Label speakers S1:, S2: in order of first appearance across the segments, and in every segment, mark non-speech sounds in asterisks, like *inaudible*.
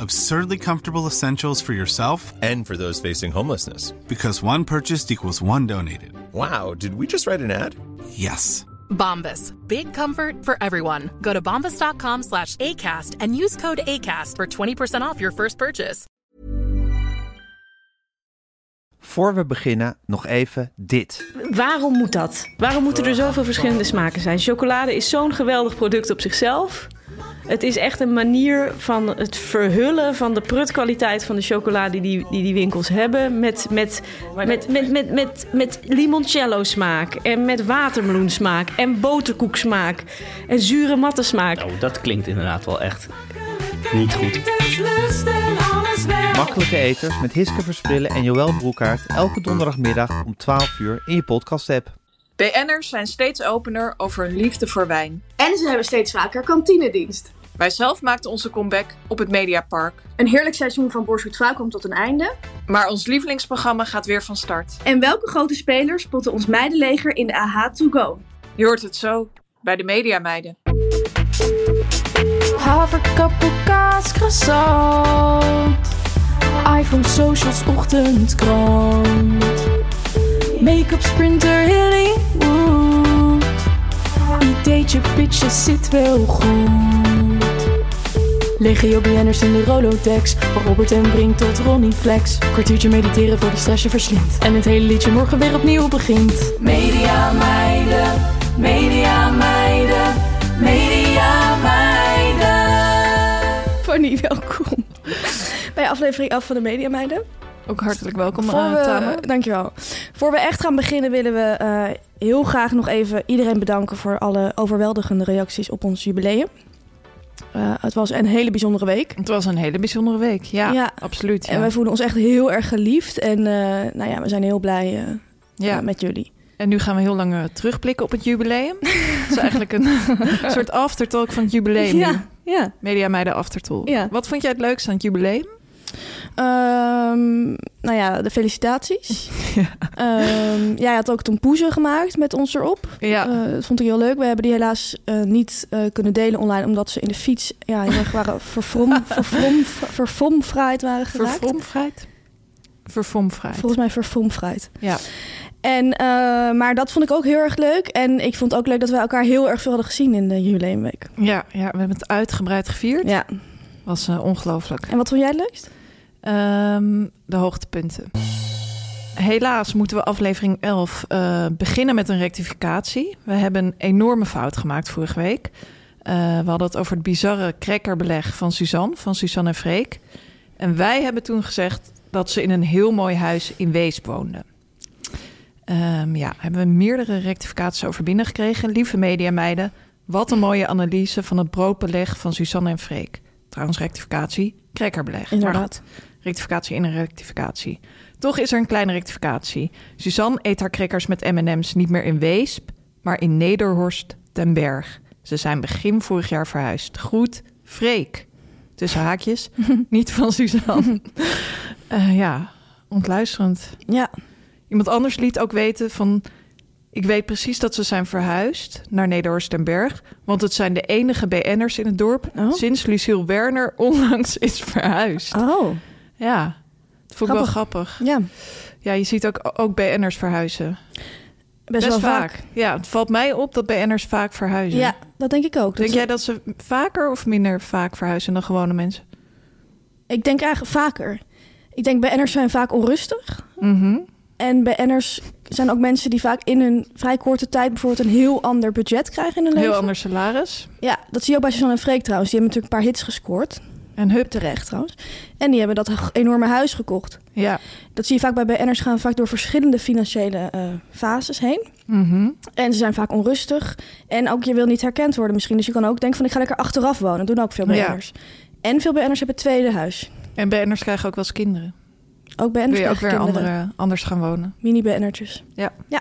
S1: Absurdly comfortable essentials for yourself
S2: And for those facing homelessness.
S1: because one purchased equals one donated.
S2: Wow, did we just write an ad?
S1: Yes.
S3: Bombas. Big comfort for everyone. Go to bombas.com slash ACAST and use code ACAST for 20% off your first purchase.
S4: Voor we beginnen, nog even dit.
S5: Waarom moet dat? Waarom moeten er zoveel verschillende smaken zijn? Chocolade is zo'n geweldig product op zichzelf. Het is echt een manier van het verhullen van de prutkwaliteit van de chocolade die die, die winkels hebben. Met, met, met, met, met, met, met limoncello smaak en met watermeloen smaak en boterkoek smaak en zure matte smaak.
S6: Oh, dat klinkt inderdaad wel echt niet goed.
S4: Makkelijke eters met Hiske Versprillen en Joël Broekaert elke donderdagmiddag om 12 uur in je podcast-app.
S7: BN'ers zijn steeds opener over hun liefde voor wijn.
S8: En ze hebben steeds vaker kantinedienst.
S7: Wij zelf maakten onze comeback op het Mediapark.
S8: Een heerlijk seizoen van Borsgoed Vrouw komt tot een einde.
S7: Maar ons lievelingsprogramma gaat weer van start.
S8: En welke grote spelers spotten ons meidenleger in de AH to go?
S7: Je hoort het zo bij de Mediameiden.
S9: Haverkappel, kaas, croissant. iPhone, socials, ochtendkrant. Make-up, sprinter, Hollywood. Ideetje, pitje, zit wel goed. Legio BN'ers in de Rolodex. Van Robert en Brink tot Ronnie Flex. Kwartiertje mediteren voor die stress je verslindt. En het hele liedje morgen weer opnieuw begint. Media meiden, media meiden, media meiden.
S8: Fanny, welkom. Bij aflevering 11 van de Media Meiden.
S9: Ook hartelijk welkom,
S8: Voor
S9: uh,
S8: we,
S9: Tamer.
S8: dankjewel. Voor we echt gaan beginnen willen we eh, heel graag nog even iedereen bedanken voor alle overweldigende reacties op ons jubileum. Eh, het was een hele bijzondere week.
S9: Het was een hele bijzondere week. Ja,
S8: Ja.
S9: absoluut. Ja.
S8: En wij voelen ons echt heel erg geliefd. En eh, nou ja, we zijn heel blij eh,
S9: ja.
S8: met jullie.
S9: En nu gaan we heel lang terugblikken op het jubileum. Het is eigenlijk een *laughs* soort aftertalk van het jubileum.
S8: Ja, ja.
S9: Media Meiden Aftertalk.
S8: Ja.
S9: Wat vond jij het leukste aan het jubileum?
S8: Ehm, nou ja, de felicitaties. *laughs* Ehm, jij had ook tompoezen gemaakt met ons erop.
S9: Ja.
S8: Eh, dat vond ik heel leuk. We hebben die helaas eh, niet eh, kunnen delen online... omdat ze in de fiets ja, heel erg waren *laughs* vervrom, vervrom, waren geraakt.
S9: Verfomfrijd? Verfomfrijd.
S8: Volgens mij vervomfraaid.
S9: Ja.
S8: En, maar dat vond ik ook heel erg leuk. En ik vond het ook leuk dat we elkaar heel erg veel hadden gezien in de jubileumweek.
S9: Ja, ja, we hebben het uitgebreid gevierd.
S8: Ja.
S9: Was ongelooflijk.
S8: En wat vond jij het leukst?
S9: Ehm, de hoogtepunten. Helaas moeten we aflevering 11 eh, beginnen met een rectificatie. We hebben een enorme fout gemaakt vorige week. Eh, we hadden het over het bizarre crackerbeleg van Suzanne, van Suzanne en Freek. En wij hebben toen gezegd dat ze in een heel mooi huis in Weesp woonden. Ehm, ja, hebben we meerdere rectificaties over binnengekregen. Lieve mediameiden, wat een mooie analyse van het broodbeleg van Suzanne en Freek. Trouwens, rectificatie, crackerbeleg. Maar
S8: Inderdaad.
S9: Rectificatie in een rectificatie. Toch is er een kleine rectificatie. Suzanne eet haar crackers met M&M's niet meer in Weesp, maar in Nederhorst ten Berg. Ze zijn begin vorig jaar verhuisd. Groet, Freek. Tussen haakjes, *laughs* niet van Suzanne. *laughs* Eh, ja, ontluisterend.
S8: Ja.
S9: Iemand anders liet ook weten van... Ik weet precies dat ze zijn verhuisd naar Nederhorst ten Berg. Want het zijn de enige BN'ers in het dorp...
S8: Oh.
S9: sinds Lucille Werner onlangs is verhuisd.
S8: Oh,
S9: Ja, dat vond ik wel grappig.
S8: ja.
S9: Ja, je ziet ook, ook BN'ers verhuizen.
S8: Best, wel vaak.
S9: Ja, het valt mij op dat BN'ers vaak verhuizen.
S8: Ja, dat denk ik ook.
S9: Denk jij dat ze vaker of minder vaak verhuizen dan gewone mensen?
S8: Ik denk eigenlijk vaker. Ik denk BN'ers zijn vaak onrustig.
S9: Mhm.
S8: En BN'ers zijn ook mensen die vaak in een vrij korte tijd bijvoorbeeld een heel ander budget krijgen in hun leven.
S9: Heel ander salaris.
S8: Ja, dat zie je ook bij Suzanne en Freek trouwens. Die hebben natuurlijk een paar hits gescoord.
S9: En hup.
S8: Terecht trouwens. En die hebben dat enorme huis gekocht.
S9: Ja.
S8: Dat zie je vaak bij BN'ers gaan vaak door verschillende financiële eh, fases heen.
S9: Mhm.
S8: En ze zijn vaak onrustig. En ook je wil niet herkend worden misschien. Dus je kan ook denken van ik ga lekker achteraf wonen. Dat doen ook veel
S9: Ja.
S8: BN'ers. En veel BN'ers hebben het tweede huis.
S9: En BN'ers krijgen ook wel eens kinderen.
S8: Ook bij
S9: Wil je ook weer
S8: kinderen.
S9: andere, anders gaan wonen?
S8: Mini-BN'ertjes.
S9: Ja.
S8: Ja.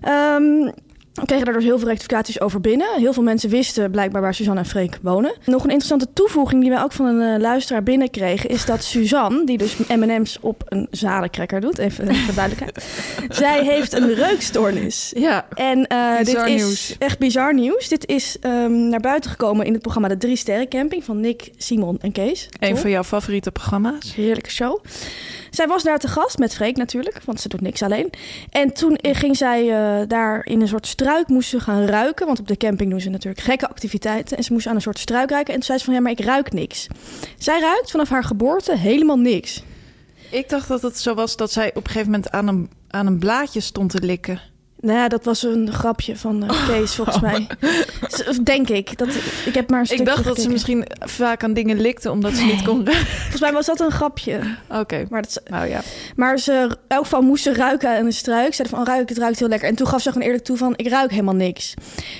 S8: Ehm, we kregen dus heel veel rectificaties over binnen. Heel veel mensen wisten blijkbaar waar Suzanne en Freek wonen. Nog een interessante toevoeging die wij ook van een eh, luisteraar binnenkregen... is dat Suzanne, die dus M&M's op een zadencracker doet... even voor duidelijkheid... *laughs* zij heeft een reukstoornis.
S9: Ja,
S8: En eh, dit is
S9: nieuws.
S8: echt bizar nieuws. Dit is ehm, naar buiten gekomen in het programma De Drie Sterren Camping... van Nick, Simon en Kees.
S9: een van jouw favoriete programma's.
S8: Heerlijke show. Zij was daar te gast met Freek natuurlijk, want ze doet niks alleen. En toen eh, ging zij eh, daar in een soort struik moest ze gaan ruiken. Want op de camping doen ze natuurlijk gekke activiteiten. En ze moest aan een soort struik ruiken. En toen zei ze van, ja, maar ik ruik niks. Zij ruikt vanaf haar geboorte helemaal niks.
S9: Ik dacht dat het zo was dat zij op een gegeven moment aan een, aan een blaadje stond te likken.
S8: Nou ja, dat was een grapje van eh, Kees, volgens mij. *laughs* Z- Denk ik. Dat, ik heb maar een stukje
S9: Ik dacht dat ze misschien vaak aan dingen likte omdat ze niet kon.
S8: Volgens mij was dat een grapje.
S9: Oké,
S8: Maar, dat,
S9: nou ja.
S8: maar ze, in elk geval moest ze ruiken aan een struik. Ze zei van, oh, ruik, het ruikt heel lekker. En toen gaf ze gewoon eerlijk toe van, ik ruik helemaal niks.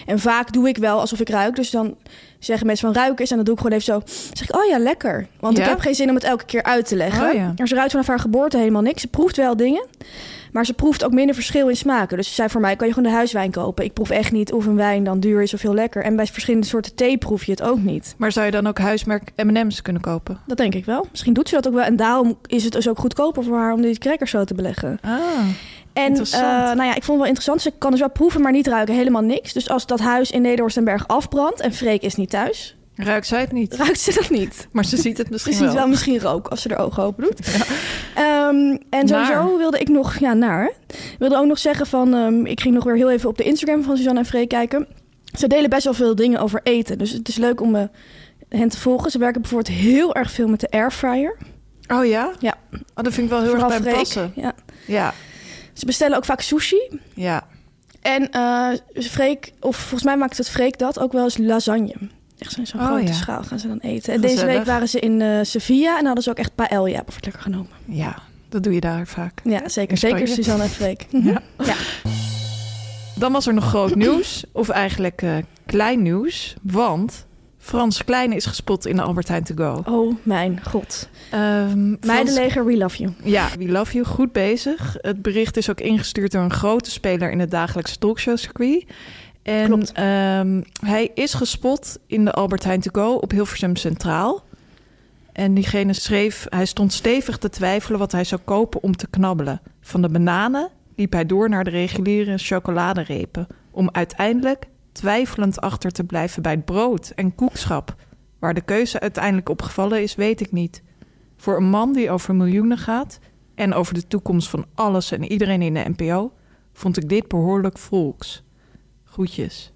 S8: En vaak doe ik wel alsof ik ruik. Dus dan zeggen mensen van, ruik eens. En dan doe ik gewoon even zo. Dan zeg ik, oh ja, lekker. Want
S9: Ja?
S8: ik heb geen zin om het elke keer uit te leggen.
S9: Oh ja.
S8: Maar ze ruikt vanaf haar geboorte helemaal niks. Ze proeft wel dingen. Maar ze proeft ook minder verschil in smaken. Dus ze zei voor mij, kan je gewoon de huiswijn kopen. Ik proef echt niet of een wijn dan duur is of heel lekker. En bij verschillende soorten thee proef je het ook niet.
S9: Maar zou je dan ook huismerk M&M's kunnen kopen?
S8: Dat denk ik wel. Misschien doet ze dat ook wel. En daarom is het dus ook goedkoper voor haar om die crackers zo te beleggen.
S9: Ah,
S8: En
S9: Interessant.
S8: eh, nou ja, ik vond het wel interessant. Ze kan dus wel proeven, maar niet ruiken. Helemaal niks. Dus als dat huis in Nederhorstenberg afbrandt en Freek is niet thuis,
S9: ruikt zij het niet?
S8: ruikt ze dat niet.
S9: Maar ze ziet het
S8: Ze
S9: misschien
S8: ziet
S9: wel.
S8: wel misschien rook als ze er ogen open doet. *laughs* Ehm, en sowieso
S9: Naar.
S8: wilde ik nog, ja, naar. Wilde ook nog zeggen van, ehm, ik ging nog weer heel even op de Instagram van Suzanne en Freek kijken. Ze delen best wel veel dingen over eten. Dus het is leuk om eh, hen te volgen. Ze werken bijvoorbeeld heel erg veel met de airfryer.
S9: Oh ja?
S8: Ja.
S9: Oh, dat vind ik wel heel
S8: Vooral
S9: erg bij passen.
S8: Ja.
S9: Ja,
S8: Ze bestellen ook vaak sushi.
S9: ja.
S8: En eh Freek, of volgens mij maakt het Freek dat ook wel eens lasagne. Echt zo'n zo'n
S9: Oh,
S8: grote
S9: ja.
S8: schaal gaan ze dan eten. En deze week waren ze in eh, Sevilla en hadden ze ook echt paella bijvoorbeeld lekker genomen.
S9: Ja, dat doe je daar vaak.
S8: Ja, zeker. Zeker Suzanne en Freek. *laughs*
S9: Ja.
S8: ja.
S9: Dan was er nog groot nieuws, of eigenlijk eh, klein nieuws. Want Frans Kleine is gespot in de Albert Heijn To Go.
S8: Oh mijn god.
S9: Ehm, Frans-
S8: Meidenleger, we love you.
S9: Ja, we love you. Goed bezig. Het bericht is ook ingestuurd door een grote speler in het dagelijkse talkshowcircuit. En ehm, hij is gespot in de Albert Heijn To Go op Hilversum Centraal. En diegene schreef, hij stond stevig te twijfelen wat hij zou kopen om te knabbelen. Van de bananen liep hij door naar de reguliere chocoladerepen. Om uiteindelijk twijfelend achter te blijven bij het brood en koekschap. Waar de keuze uiteindelijk opgevallen is, weet ik niet. Voor een man die over miljoenen gaat en over de toekomst van alles en iedereen in de NPO, vond ik dit behoorlijk volks. Groetjes.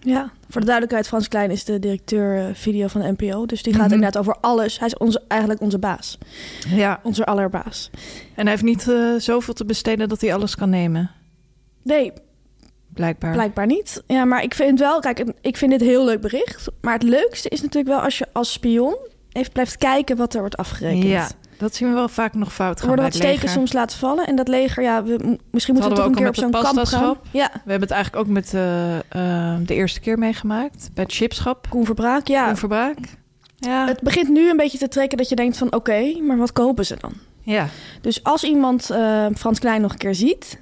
S8: Ja, voor de duidelijkheid, Frans Klein is de directeur eh, video van de NPO. Dus die gaat
S9: Mhm.
S8: inderdaad over alles. Hij is onze, eigenlijk onze baas.
S9: Ja,
S8: Onze allerbaas.
S9: en hij heeft niet eh, zoveel te besteden dat hij alles kan nemen,
S8: Nee,
S9: blijkbaar.
S8: Blijkbaar niet. Ja, maar ik vind wel, kijk, ik vind dit heel leuk bericht. Maar het leukste is natuurlijk wel als je als spion even blijft kijken wat er wordt afgerekend.
S9: Ja, dat zien we wel vaak nog fout gaan
S8: worden wat
S9: het
S8: steken
S9: leger.
S8: soms laten vallen. En dat leger, ja, we, misschien moeten we toch
S9: we
S8: een keer op zo'n kamp gaan. Ja,
S9: We hebben het eigenlijk ook met eh, eh, de eerste keer meegemaakt. Bij het chipschap.
S8: Koen Verbraak, ja.
S9: Koen Verbraak. Ja.
S8: Het begint nu een beetje te trekken dat je denkt van... oké, maar wat kopen ze dan?
S9: ja.
S8: Dus als iemand eh, Frans Klein nog een keer ziet...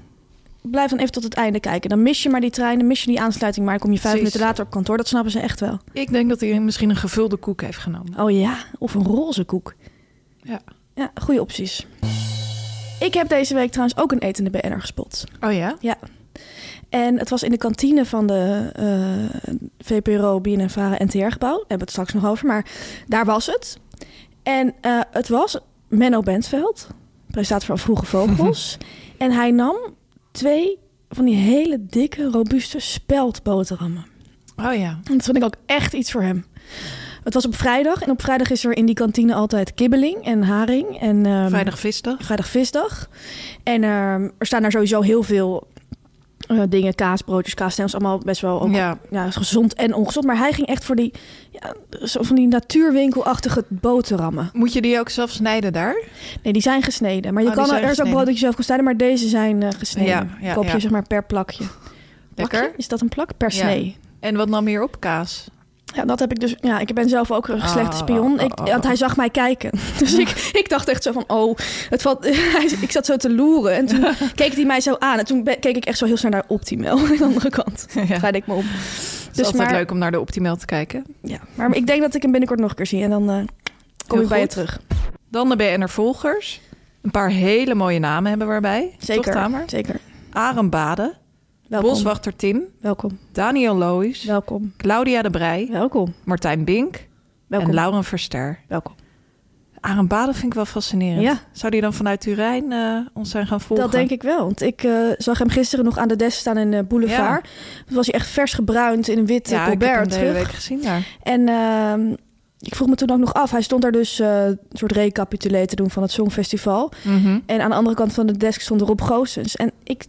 S8: blijf dan even tot het einde kijken. Dan mis je maar die trein, dan mis je die aansluiting... maar dan kom je vijf
S9: Precies.
S8: minuten later op kantoor. Dat snappen ze echt wel.
S9: Ik denk dat hij misschien een gevulde koek heeft genomen.
S8: Oh ja, of een roze koek.
S9: Ja.
S8: Ja, goede opties. Ik heb deze week trouwens ook een etende BN'er gespot.
S9: Oh ja?
S8: Ja. En het was in de kantine van de eh VPRO BNNVARA NTR-gebouw. Daar hebben we het straks nog over, maar daar was het. En eh, het was Menno Bentveld, presentator van Vroege Vogels. *laughs* en hij nam twee van die hele dikke, robuuste speldboterhammen.
S9: Oh ja.
S8: En dat vond ik ook echt iets voor hem. Het was op vrijdag en op vrijdag is er in die kantine altijd kibbeling en haring. En, ehm,
S9: Vrijdag visdag.
S8: vrijdag visdag. En ehm, er staan daar sowieso heel veel eh, dingen, kaas, broodjes, kaasstengels, allemaal best wel ook, ja.
S9: Ja.
S8: gezond en ongezond. Maar hij ging echt voor die, ja, zo van die natuurwinkelachtige boterhammen.
S9: Moet je die ook zelf snijden daar?
S8: Nee, die zijn gesneden. Maar je
S9: Oh,
S8: kan er is ook brood dat je zelf kan snijden, maar deze zijn eh, gesneden.
S9: Ja,
S8: Koop je zeg maar per plakje.
S9: Lekker.
S8: Plakje? Is dat een plak? Per snee.
S9: En wat nam je op? Kaas?
S8: Ja, dat heb ik dus. Ja, ik ben zelf ook een slechte
S9: Ah,
S8: spion.
S9: ah,
S8: Ik,
S9: ah,
S8: want hij zag mij kijken. *laughs* Dus ik, *laughs* ik dacht echt zo van: oh, het valt. *laughs* ik zat zo te loeren. En toen keek hij mij zo aan. En toen keek ik echt zo heel snel naar Optimail aan de andere kant.
S9: Ja.
S8: Draaide ik me op.
S9: Het is altijd leuk om naar de Optimail te kijken.
S8: Ja, maar ik denk dat ik hem binnenkort nog een keer zie. En dan eh, kom ik bij je terug.
S9: Dan de BNR Volgers. Een paar hele mooie namen hebben we erbij.
S8: Zeker.
S9: Toch, Tamer?
S8: Zeker.
S9: Aren Bade.
S8: Welkom.
S9: Boswachter Tim.
S8: Welkom.
S9: Daniel Lois.
S8: Welkom.
S9: Claudia de Brij.
S8: Welkom.
S9: Martijn Bink.
S8: Welkom.
S9: En Lauren Verster.
S8: Welkom.
S9: Aren Bade vind ik wel fascinerend.
S8: Ja.
S9: Zou die dan vanuit Turijn eh, ons zijn gaan volgen?
S8: Dat denk ik wel. Want ik eh, zag hem gisteren nog aan de desk staan in de boulevard. Toen was hij echt vers gebruind in een wit
S9: Ja,
S8: ja,
S9: ik heb hem
S8: Colbert
S9: de hele
S8: terug.
S9: week gezien daar.
S8: En ehm, ik vroeg me toen ook nog af. Hij stond daar dus eh, een soort recapitulé te doen van het Songfestival.
S9: Mhm.
S8: En aan de andere kant van de desk stond Rob Goossens. En ik,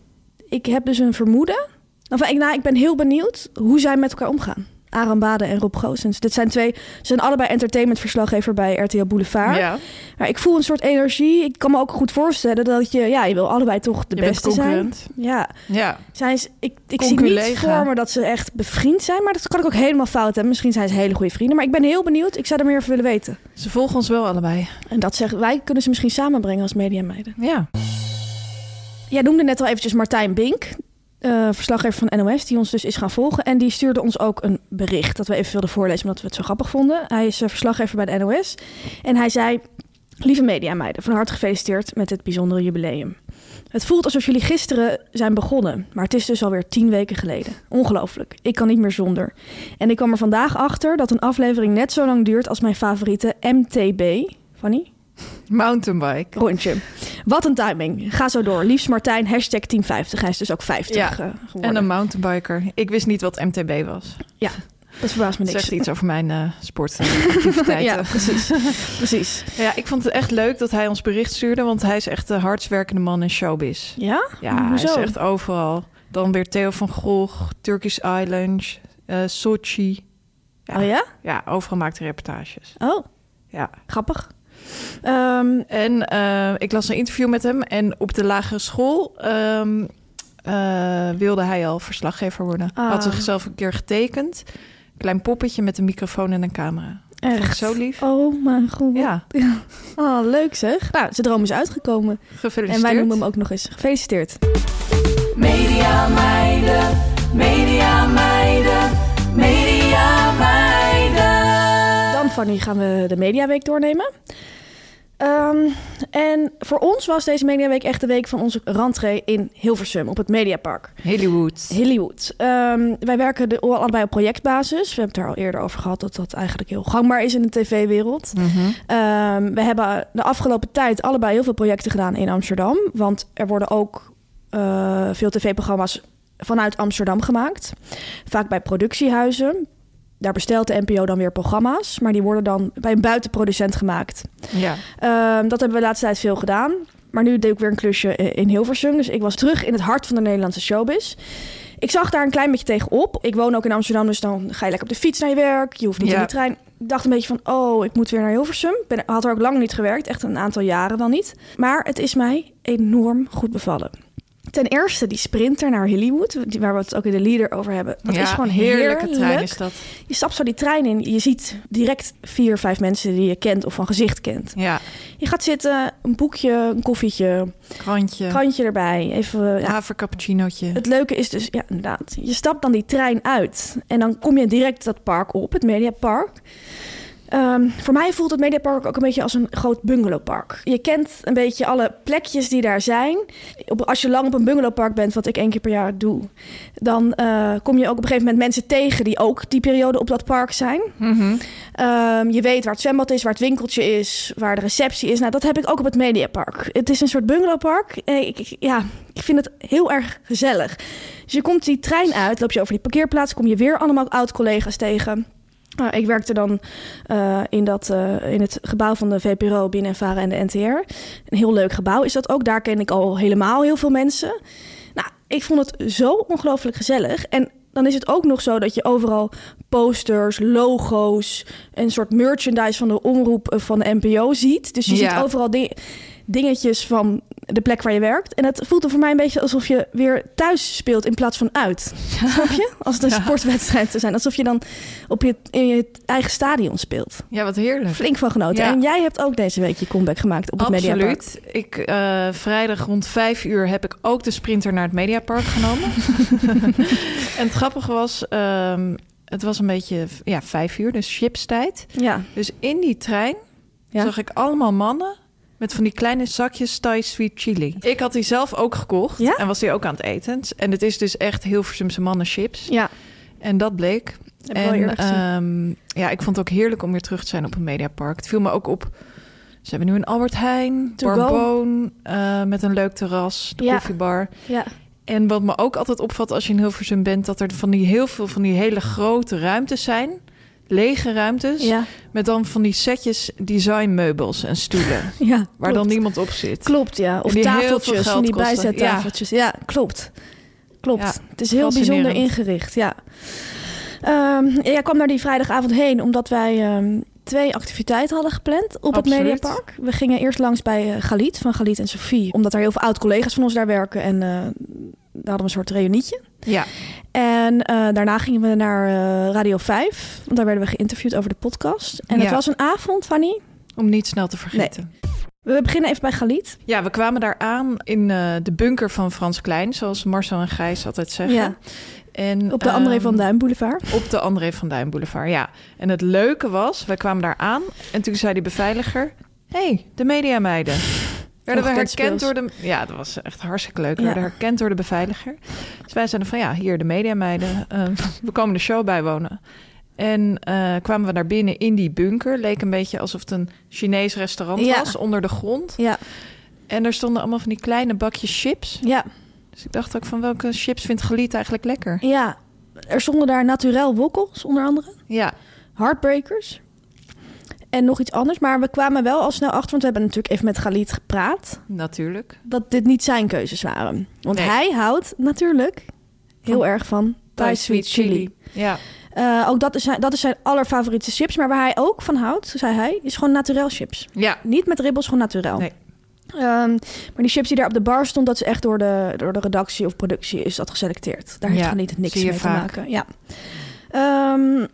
S8: ik heb dus een vermoeden. Enfin, ik, nou, ik ben heel benieuwd hoe zij met elkaar omgaan. Aram Bade en Rob Goossens. Dit zijn twee, ze zijn allebei entertainmentverslaggever bij RTL Boulevard.
S9: Ja.
S8: Maar ik voel een soort energie. Ik kan me ook goed voorstellen dat je, ja, je wil allebei toch de
S9: Je
S8: beste zijn. Ja,
S9: Ja.
S8: zijn ze, ik, ik zie niet voor me dat ze echt bevriend zijn, maar dat kan ik ook helemaal fout hebben. Misschien zijn ze hele goede vrienden, maar ik ben heel benieuwd. Ik zou er meer over willen weten.
S9: Ze volgen ons wel allebei.
S8: En dat zeggen wij kunnen ze misschien samenbrengen als mediameiden.
S9: Ja.
S8: Jij noemde net al eventjes Martijn Bink, eh, verslaggever van NOS, die ons dus is gaan volgen. En die stuurde ons ook een bericht dat we even wilden voorlezen, omdat we het zo grappig vonden. Hij is eh, verslaggever bij de NOS. En hij zei, lieve mediameiden, van harte gefeliciteerd met het bijzondere jubileum. Het voelt alsof jullie gisteren zijn begonnen, maar het is dus alweer tien weken geleden. Ongelooflijk. Ik kan niet meer zonder. En ik kwam er vandaag achter dat een aflevering net zo lang duurt als mijn favoriete MTB. Fanny?
S9: Mountainbike.
S8: Rondje. Wat een timing. Ga zo door. Liefst Martijn, hashtag team 50. Hij is dus ook 50
S9: Ja,
S8: eh, geworden.
S9: En een mountainbiker. Ik wist niet wat MTB was.
S8: Ja, dat verbaast me niks.
S9: zegt iets over mijn eh sportactiviteiten. *laughs*
S8: ja, precies. *laughs* precies.
S9: Ja, ik vond het echt leuk dat hij ons bericht stuurde, want hij is echt de hardst werkende man in showbiz.
S8: Ja?
S9: Ja, hij
S8: Hoezo?
S9: is echt overal. Dan weer Theo van Gogh, Turkish Islands, eh Sochi.
S8: Oh ja?
S9: Ja, overal maakt hij reportages.
S8: Oh,
S9: Ja.
S8: grappig. Ehm,
S9: En eh, ik las een interview met hem en op de lagere school ehm, eh, wilde hij al verslaggever worden.
S8: Ah.
S9: Had zichzelf een keer getekend. Klein poppetje met een microfoon en een camera.
S8: echt.
S9: Zo lief.
S8: Oh mijn god.
S9: Ja,
S8: Oh, *laughs* leuk zeg. Nou, zijn droom is uitgekomen.
S9: gefeliciteerd.
S8: En wij noemen hem ook nog eens. Gefeliciteerd.
S10: Media meiden, media meiden, media
S8: Fanny, gaan we de Mediaweek doornemen. Ehm, en voor ons was deze Mediaweek echt de week van onze rentree in Hilversum op het Mediapark.
S9: Hollywood.
S8: Hollywood. Ehm, wij werken de, allebei op projectbasis. We hebben het er al eerder over gehad dat dat eigenlijk heel gangbaar is in de tv-wereld.
S9: Mhm.
S8: Ehm, we hebben de afgelopen tijd allebei heel veel projecten gedaan in Amsterdam. Want er worden ook eh, veel tv-programma's vanuit Amsterdam gemaakt. Vaak bij productiehuizen. Daar bestelt de NPO dan weer programma's. Maar die worden dan bij een buitenproducent gemaakt.
S9: Ja.
S8: Ehm, dat hebben we de laatste tijd veel gedaan. Maar nu deed ik weer een klusje in Hilversum. Dus ik was terug in het hart van de Nederlandse showbiz. Ik zag daar een klein beetje tegenop. Ik woon ook in Amsterdam, dus dan ga je lekker op de fiets naar je werk. Je hoeft niet
S9: Ja.
S8: in de trein. Ik dacht een beetje van, oh, ik moet weer naar Hilversum. Ik ben, had er ook lang niet gewerkt, echt een aantal jaren wel niet. Maar het is mij enorm goed bevallen. Ten eerste die sprinter naar Hollywood, waar we het ook in de leader over hebben. Dat
S9: Ja,
S8: is gewoon
S9: heerlijke
S8: heerlijk.
S9: trein is dat.
S8: Je stapt zo die trein in, je ziet direct vier, vijf mensen die je kent of van gezicht kent.
S9: Ja,
S8: Je gaat zitten, een boekje, een koffietje,
S9: krantje,
S8: krantje erbij. Even, ja.
S9: havercappuccinootje.
S8: Het leuke is dus, ja, inderdaad. Je stapt dan die trein uit en dan kom je direct dat park op, het Mediapark. Ehm, voor mij voelt het Mediapark ook een beetje als een groot bungalowpark. Je kent een beetje alle plekjes die daar zijn. Op, als je lang op een bungalowpark bent, wat ik één keer per jaar doe, dan eh, kom je ook op een gegeven moment mensen tegen die ook die periode op dat park zijn.
S9: Mhm.
S8: Ehm, je weet waar het zwembad is, waar het winkeltje is, waar de receptie is. Nou, dat heb ik ook op het Mediapark. Het is een soort bungalowpark. Eh, Ik, ik- ja, ik vind het heel erg gezellig. Dus je komt die trein uit, loop je over die parkeerplaats, kom je weer allemaal oud-collega's tegen. Nou, ik werkte dan eh, in, dat, eh, in het gebouw van de VPRO, BNNVARA en de NTR. Een heel leuk gebouw is dat ook. Daar ken ik al helemaal heel veel mensen. Nou, ik vond het zo ongelooflijk gezellig. En dan is het ook nog zo dat je overal posters, logo's... een soort merchandise van de omroep eh, van de NPO ziet. Dus je
S9: Ja.
S8: ziet overal di- dingetjes van de plek waar je werkt. En het voelt er voor mij een beetje alsof je weer thuis speelt in plaats van uit. *laughs* Snap je? Als het een
S9: Ja.
S8: sportwedstrijd zou zijn. Alsof je dan op je, in je eigen stadion speelt.
S9: Ja, wat heerlijk.
S8: Flink van genoten.
S9: Ja.
S8: En jij hebt ook deze week je comeback gemaakt op het Mediapark.
S9: Absoluut. Ik, eh, vrijdag rond vijf uur heb ik ook de sprinter naar het Mediapark genomen. *laughs* *laughs* en het grappige was, ehm, het was een beetje ja, vijf uur, dus chipstijd.
S8: Ja.
S9: Dus in die trein
S8: Ja.
S9: zag ik allemaal mannen met van die kleine zakjes Thai sweet chili. Ik had die zelf ook gekocht
S8: Ja?
S9: en was die ook aan het eten. En het is dus echt heel Hilversumse mannen chips.
S8: Ja.
S9: En dat bleek. En ehm, ja, ik vond het ook heerlijk om weer terug te zijn op een mediapark. Het viel me ook op. Ze hebben nu een Albert Heijn,
S8: go.
S9: Barboon, eh, met een leuk terras, de
S8: Ja.
S9: koffiebar.
S8: Ja.
S9: En wat me ook altijd opvalt als je in Hilversum bent... dat er van die heel veel van die hele grote ruimtes zijn. Lege ruimtes.
S8: Ja.
S9: Met dan van die setjes designmeubels en stoelen. *laughs*
S8: Ja,
S9: waar
S8: klopt.
S9: dan niemand op zit.
S8: Klopt, ja. Of tafeltjes, van die bijzettafeltjes. Ja, klopt. Klopt.
S9: Ja,
S8: het is heel bijzonder ingericht, ja. Ehm jij kwam daar die vrijdagavond heen omdat wij ehm, twee activiteiten hadden gepland op
S9: Absoluut.
S8: het Mediapark. We gingen eerst langs bij eh, Galit, van Galit en Sophie. Omdat er heel veel oud-collega's van ons daar werken. En eh, daar hadden we een soort reunietje.
S9: Ja.
S8: En eh, daarna gingen we naar eh, Radio 5. Want daar werden we geïnterviewd over de podcast. En het was een avond, Fanny.
S9: Om niet snel te vergeten.
S8: We beginnen even bij Galit.
S9: Ja, we kwamen daar aan in eh, de bunker van Frans Klein, zoals Marcel en Gijs altijd zeggen.
S8: Ja.
S9: En,
S8: Op de André
S9: ehm,
S8: van Duin Boulevard.
S9: Op de André van Duin Boulevard, ja. En het leuke was, wij kwamen daar aan en toen zei die beveiliger... hey, de mediameiden. Werden we herkend door de... Ja, dat was echt hartstikke leuk. We
S8: Ja.
S9: werden herkend door de beveiliger. Dus wij zeiden van, ja, hier de mediameiden. eh, *laughs* we komen de show bijwonen. En eh, kwamen we naar binnen in die bunker. Leek een beetje alsof het een Chinees restaurant
S8: Ja.
S9: was, onder de grond.
S8: Ja.
S9: En er stonden allemaal van die kleine bakjes chips.
S8: Ja.
S9: Dus ik dacht ook van, welke chips vindt Geliet eigenlijk lekker?
S8: Ja, er stonden daar naturel wokkels, onder andere.
S9: Ja.
S8: Heartbreakers. En nog iets anders. Maar we kwamen wel al snel achter, want we hebben natuurlijk even met Galit gepraat.
S9: Natuurlijk.
S8: Dat dit niet zijn keuzes waren. Want
S9: Nee.
S8: hij houdt natuurlijk heel
S9: Van
S8: erg van Thai sweet chili.
S9: Ja.
S8: Eh, ook dat is, zijn, dat is zijn allerfavoriete chips. Maar waar hij ook van houdt, zei hij, is gewoon naturel chips.
S9: Ja.
S8: Niet met ribbels, gewoon naturel.
S9: Nee.
S8: Ehm, maar die chips die daar op de bar stond, dat is echt door de, door de redactie of productie is dat geselecteerd. Daar heeft
S9: Ja,
S8: niks mee
S9: vaak.
S8: te maken. Ja. Ehm,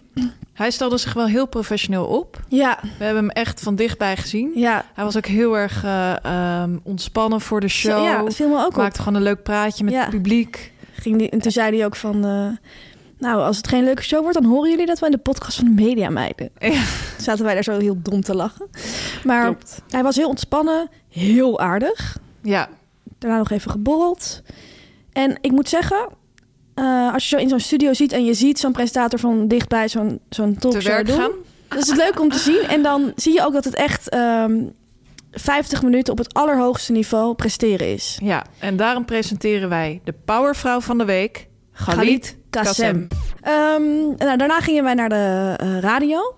S9: Hij stelde zich wel heel professioneel op.
S8: ja,
S9: We hebben hem echt van dichtbij gezien.
S8: ja.
S9: Hij was ook heel erg eh, ehm, ontspannen voor de show.
S8: Ja, dat viel me ook op.
S9: Maakte gewoon een leuk praatje met
S8: Ja.
S9: het publiek.
S8: Ging die, en toen zei hij ook van... eh, nou, als het geen leuke show wordt, dan horen jullie dat wel in de podcast van de Media Meiden.
S9: Ja. *laughs*
S8: Zaten wij daar zo heel dom te lachen. Maar
S9: Klopt.
S8: hij was heel ontspannen, heel aardig.
S9: Ja.
S8: Daarna nog even geborreld. En ik moet zeggen, eh, als je zo in zo'n studio ziet... en je ziet zo'n presentator van dichtbij zo'n zo'n talkshow doen...
S9: gaan.
S8: dan is het leuk om te zien. En dan zie je ook dat het echt ehm 50 minuten op het allerhoogste niveau presteren is.
S9: Ja, en daarom presenteren wij de powervrouw van de week, Galit. Kassem.
S8: Ehm, nou, daarna gingen wij naar de eh, radio.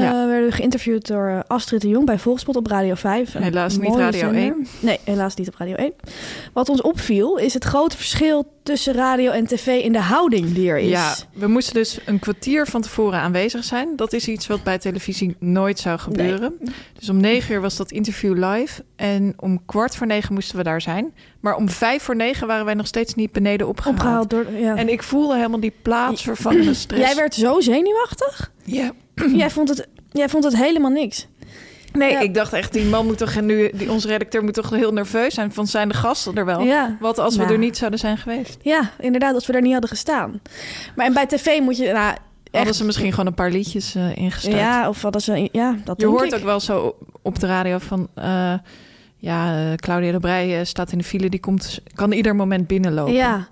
S9: Ja.
S8: we werden geïnterviewd door eh, Astrid de Jong bij Volkspot op Radio 5. Een
S9: Helaas niet Radio
S8: zender.
S9: 1.
S8: Nee, helaas niet op Radio 1. Wat ons opviel is het grote verschil tussen radio en tv in de houding die er is.
S9: Ja, we moesten dus een kwartier van tevoren aanwezig zijn. Dat is iets wat bij televisie nooit zou gebeuren. Dus om negen uur was dat interview live. En om kwart voor negen moesten we daar zijn. Maar om vijf voor negen waren wij nog steeds niet beneden opgehaald.
S8: Opgehaald door... Ja.
S9: En ik voelde helemaal die plaatsvervangende *clears throat* stress.
S8: Jij werd zo zenuwachtig.
S9: Ja. *clears throat*
S8: jij, vond het, jij vond het helemaal niks.
S9: Nee,
S8: Ja.
S9: ik dacht echt, die man moet toch nu, die, onze redacteur moet toch heel nerveus zijn van zijn de gasten er wel.
S8: Ja.
S9: Wat als we
S8: Nou.
S9: er niet zouden zijn geweest?
S8: Ja, inderdaad, als we daar niet hadden gestaan. Maar en bij tv moet je... Nou,
S9: Hadden
S8: echt,
S9: ze misschien gewoon een paar liedjes eh ingestart.
S8: Ja, of hadden ze... Ja, dat
S9: Je hoort
S8: ik.
S9: ook wel zo op de radio van... eh, ja, eh, Claudia de Brij staat in de file. Die komt, kan ieder moment binnenlopen.
S8: Ja,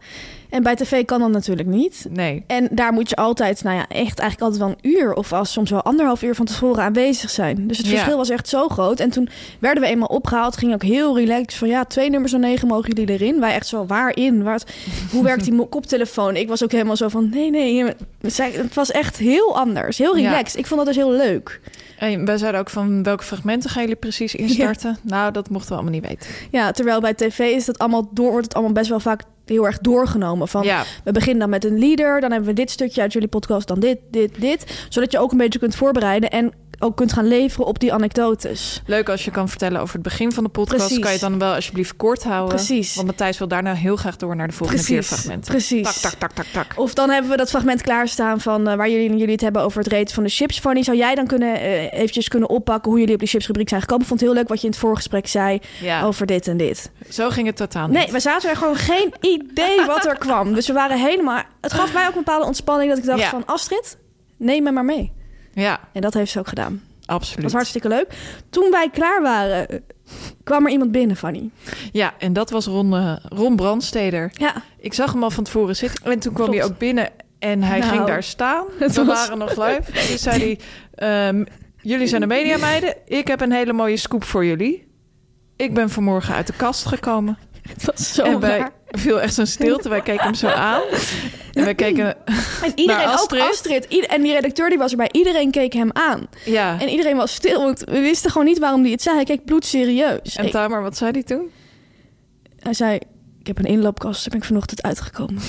S8: en bij tv kan dat natuurlijk niet.
S9: Nee.
S8: En daar moet je altijd, nou ja, echt eigenlijk altijd wel een uur of als soms wel anderhalf uur van tevoren aanwezig zijn. Dus het
S9: Ja.
S8: verschil was echt zo groot. En toen werden we eenmaal opgehaald, ging ook heel relaxed van ja, twee nummers van negen mogen jullie erin. Wij echt zo, waarin? Waar het, hoe werkt die *laughs* koptelefoon? Ik was ook helemaal zo van nee, nee. Het was echt heel anders, heel
S9: Ja.
S8: relaxed. Ik vond dat dus heel leuk.
S9: En wij zeiden ook van welke fragmenten gaan jullie precies instarten? Nou, dat mochten we allemaal niet weten.
S8: Ja, terwijl bij tv is dat allemaal door, wordt het allemaal best wel vaak heel erg doorgenomen. Van
S9: Ja.
S8: we beginnen dan met een leader, dan hebben we dit stukje uit jullie podcast, dan dit, dit, dit. Zodat je ook een beetje kunt voorbereiden. En ook kunt gaan leveren op die anekdotes.
S9: Leuk als je kan vertellen over het begin van de podcast.
S8: Precies.
S9: Kan je het dan wel alsjeblieft kort houden?
S8: Precies.
S9: Want Matthijs wil daarna heel graag door naar de volgende
S8: Precies,
S9: keerfragmenten.
S8: precies.
S9: Tak, tak, tak, tak, tak.
S8: Of dan hebben we dat fragment klaarstaan van eh, waar jullie, jullie het hebben over het reten van de chips. Fanny, zou jij dan kunnen eh, eventjes kunnen oppakken hoe jullie op die chipsrubriek zijn gekomen? Ik vond het heel leuk wat je in het voorgesprek zei
S9: Ja.
S8: over dit en dit.
S9: Zo ging het totaal niet.
S8: Nee, we zaten er gewoon geen idee wat er kwam. Dus we waren helemaal... Het gaf mij ook een bepaalde ontspanning dat ik dacht
S9: Ja.
S8: van Astrid, neem me maar mee.
S9: Ja,
S8: En dat heeft ze ook gedaan. Dat
S9: absoluut.
S8: was hartstikke leuk. Toen wij klaar waren, eh, kwam er iemand binnen, Fanny.
S9: Ja, en dat was Ron, eh, Ron Brandsteder.
S8: Ja,
S9: Ik zag hem al van tevoren zitten. En toen kwam
S8: Klopt.
S9: hij ook binnen en hij
S8: Nou,
S9: ging daar staan. *laughs*
S8: het
S9: We
S8: was-
S9: waren nog live. Toen zei hij... ehm, jullie zijn de mediameiden. Ik heb een hele mooie scoop voor jullie. Ik ben vanmorgen uit de kast gekomen. *laughs*
S8: het was zo
S9: en wij viel echt zo'n stilte. Wij keken hem zo aan. En wij keken... *laughs*
S8: En *laughs* iedereen,
S9: naar
S8: ook
S9: Astrid.
S8: Ieder- en die redacteur die was erbij. Iedereen keek hem aan.
S9: Ja.
S8: En iedereen was stil, want we wisten gewoon niet waarom hij het zei. Hij keek bloedserieus.
S9: En Tamer, wat zei hij toen?
S8: hij zei, heb een inloopkast, daar ben ik vanochtend uitgekomen.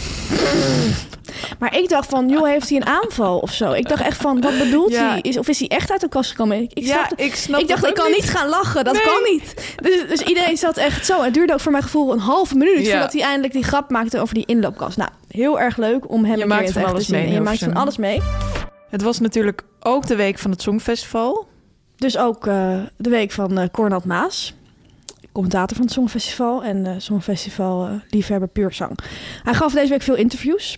S8: *laughs* maar ik dacht van, joh, heeft hij een aanval of zo? Ik dacht echt van, wat bedoelt
S9: Ja.
S8: hij? Is, of is hij echt uit de kast gekomen? Ik, ik,
S9: ja,
S8: snapte-
S9: ik snap
S8: ik dacht, ik kan niet gaan lachen. Dat
S9: Nee.
S8: kan niet. Dus, dus iedereen zat echt zo. Het duurde ook voor mijn gevoel een halve minuut...
S9: Ja.
S8: voordat hij eindelijk die grap maakte over die inloopkast. Nou, heel erg leuk om hem
S9: Je maakt
S8: keer in
S9: van alles
S8: te
S9: mee
S8: je maakt van alles mee.
S9: Het was natuurlijk ook de week van het Songfestival.
S8: Dus ook eh, de week van eh Cornald Maas. Commentator van het Songfestival en eh Songfestival eh, liefhebber puur zang. Hij gaf deze week veel interviews.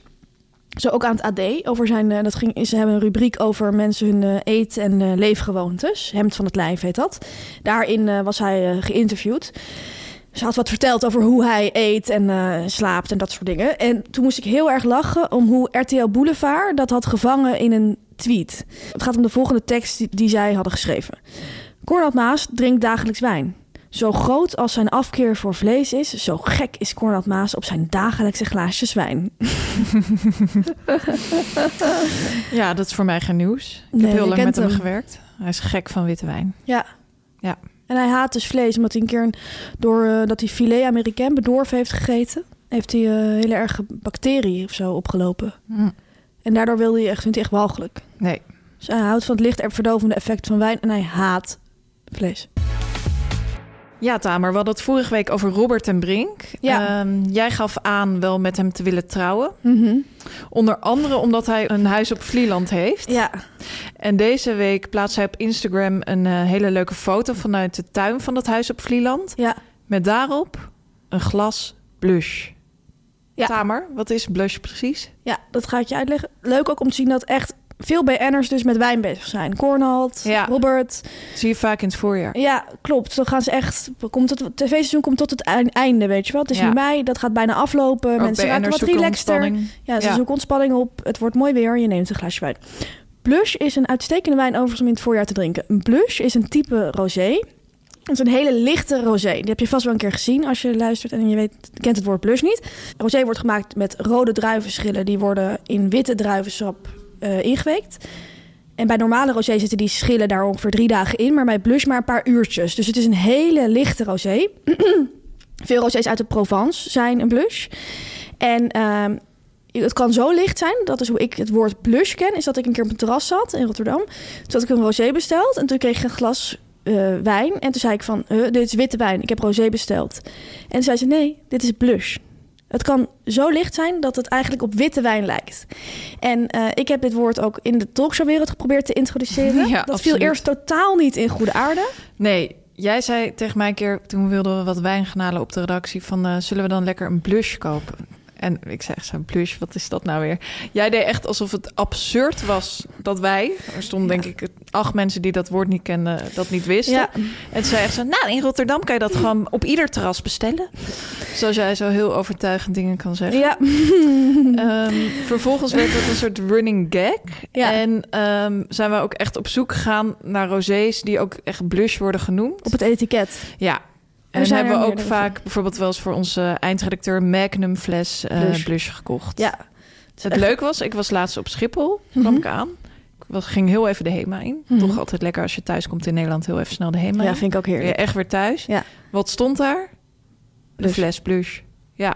S8: Zo ook aan het AD. Over zijn, eh, dat ging, ze hebben een rubriek over mensen hun eet- en leefgewoontes. Hemd van het lijf heet dat. Daarin was hij geïnterviewd. Ze had wat verteld over hoe hij eet en slaapt en dat soort dingen. En toen moest ik heel erg lachen om hoe RTL Boulevard dat had gevangen in een tweet. Het gaat om de volgende tekst die, die zij hadden geschreven. Cornald Maas drinkt dagelijks wijn. Zo groot als zijn afkeer voor vlees is, zo gek is Cornald Maas op zijn dagelijkse glaasjes wijn. *laughs*
S9: Ja, dat is voor mij geen nieuws. Ik
S8: Nee,
S9: heb heel lang met hem,
S8: hem.
S9: gewerkt. Hij is gek van witte wijn.
S8: Ja.
S9: Ja.
S8: En hij haat dus vlees, omdat hij een keer door eh, dat hij filet Amerikaan bedorven heeft gegeten, heeft hij eh, hele erge bacteriën of zo opgelopen.
S9: Hm.
S8: En daardoor wilde hij echt, vindt hij echt walgelijk.
S9: Nee.
S8: Dus hij houdt van het licht en verdovende effect van wijn en hij haat vlees.
S9: Ja, Tamer, we hadden het vorige week over Robert en Brink.
S8: Ja.
S9: Ehm, jij gaf aan wel met hem te willen trouwen.
S8: Mhm.
S9: Onder andere omdat hij een huis op Vlieland heeft.
S8: Ja,
S9: En deze week plaatst hij op Instagram een eh, hele leuke foto vanuit de tuin van dat huis op Vlieland.
S8: ja.
S9: Met daarop een glas blush.
S8: Ja.
S9: Tamer, wat is blush precies?
S8: Ja, dat ga ik je uitleggen. Leuk ook om te zien dat echt veel BN'ers dus met wijn bezig zijn. Cornald,
S9: Ja.
S8: Robert.
S9: Dat zie je vaak in het voorjaar.
S8: Ja, klopt. Dan gaan ze echt... Komt het tv-seizoen komt tot het eind- einde, weet je wel. Het is
S9: Ja.
S8: nu mei, dat gaat bijna aflopen.
S9: Ook
S8: Mensen raken wat relaxter. Ja, ze
S9: Ja.
S8: zoeken ontspanning op. Het wordt mooi weer. Je neemt een glaasje wijn. Blush is een uitstekende wijn overigens om in het voorjaar te drinken. Een blush is een type rosé. Het is een hele lichte rosé. Die heb je vast wel een keer gezien als je luistert en je weet, kent het woord blush niet. Rosé wordt gemaakt met rode druivenschillen. Die worden in witte druivensap eh, ingeweekt. En bij normale rosé zitten die schillen daar ongeveer drie dagen in. Maar bij blush maar een paar uurtjes. Dus het is een hele lichte rosé. *clears throat* Veel rosés uit de Provence zijn een blush. En ehm, het kan zo licht zijn, dat is hoe ik het woord blush ken, is dat ik een keer op een terras zat in Rotterdam. Toen had ik een rosé besteld en toen kreeg ik een glas eh, wijn. En toen zei ik van, "Huh, dit is witte wijn, ik heb rosé besteld. En toen zei ze, nee, dit is blush. Het kan zo licht zijn dat het eigenlijk op witte wijn lijkt. En eh, ik heb dit woord ook in de talkshowwereld geprobeerd te introduceren. *laughs*
S9: Ja,
S8: dat
S9: absoluut.
S8: viel eerst totaal niet in goede aarde.
S9: Nee, jij zei tegen mij een keer, toen wilden we wat wijn gaan halen op de redactie, van eh, zullen we dan lekker een blush kopen? En ik zei, echt zo, blush, wat is dat nou weer? Jij deed echt alsof het absurd was dat wij, er stonden denk ik acht mensen die dat woord niet kenden, dat niet wisten.
S8: Ja.
S9: En zei echt zo, nou in Rotterdam kan je dat gewoon op ieder terras bestellen. Zoals jij zo heel overtuigend dingen kan zeggen.
S8: Ja. *laughs*
S9: Ehm, vervolgens werd het een soort running gag.
S8: Ja.
S9: En ehm, zijn we ook echt op zoek gegaan naar rosés die ook echt blush worden genoemd.
S8: Op het etiket.
S9: Ja. En
S8: zijn
S9: hebben we ook vaak bijvoorbeeld wel eens voor onze eindredacteur Magnum fles eh,
S8: Blush.
S9: blush. gekocht.
S8: Ja.
S9: Het leuk was, ik was laatst op Schiphol, kwam
S8: Mhm.
S9: ik aan. Ik was, ging heel even de HEMA in.
S8: Mhm.
S9: Toch altijd lekker als je thuis komt in Nederland heel even snel de HEMA
S8: Ja,
S9: in.
S8: vind ik ook heerlijk.
S9: echt weer thuis.
S8: Ja.
S9: Wat stond daar? De fles blush. Ja,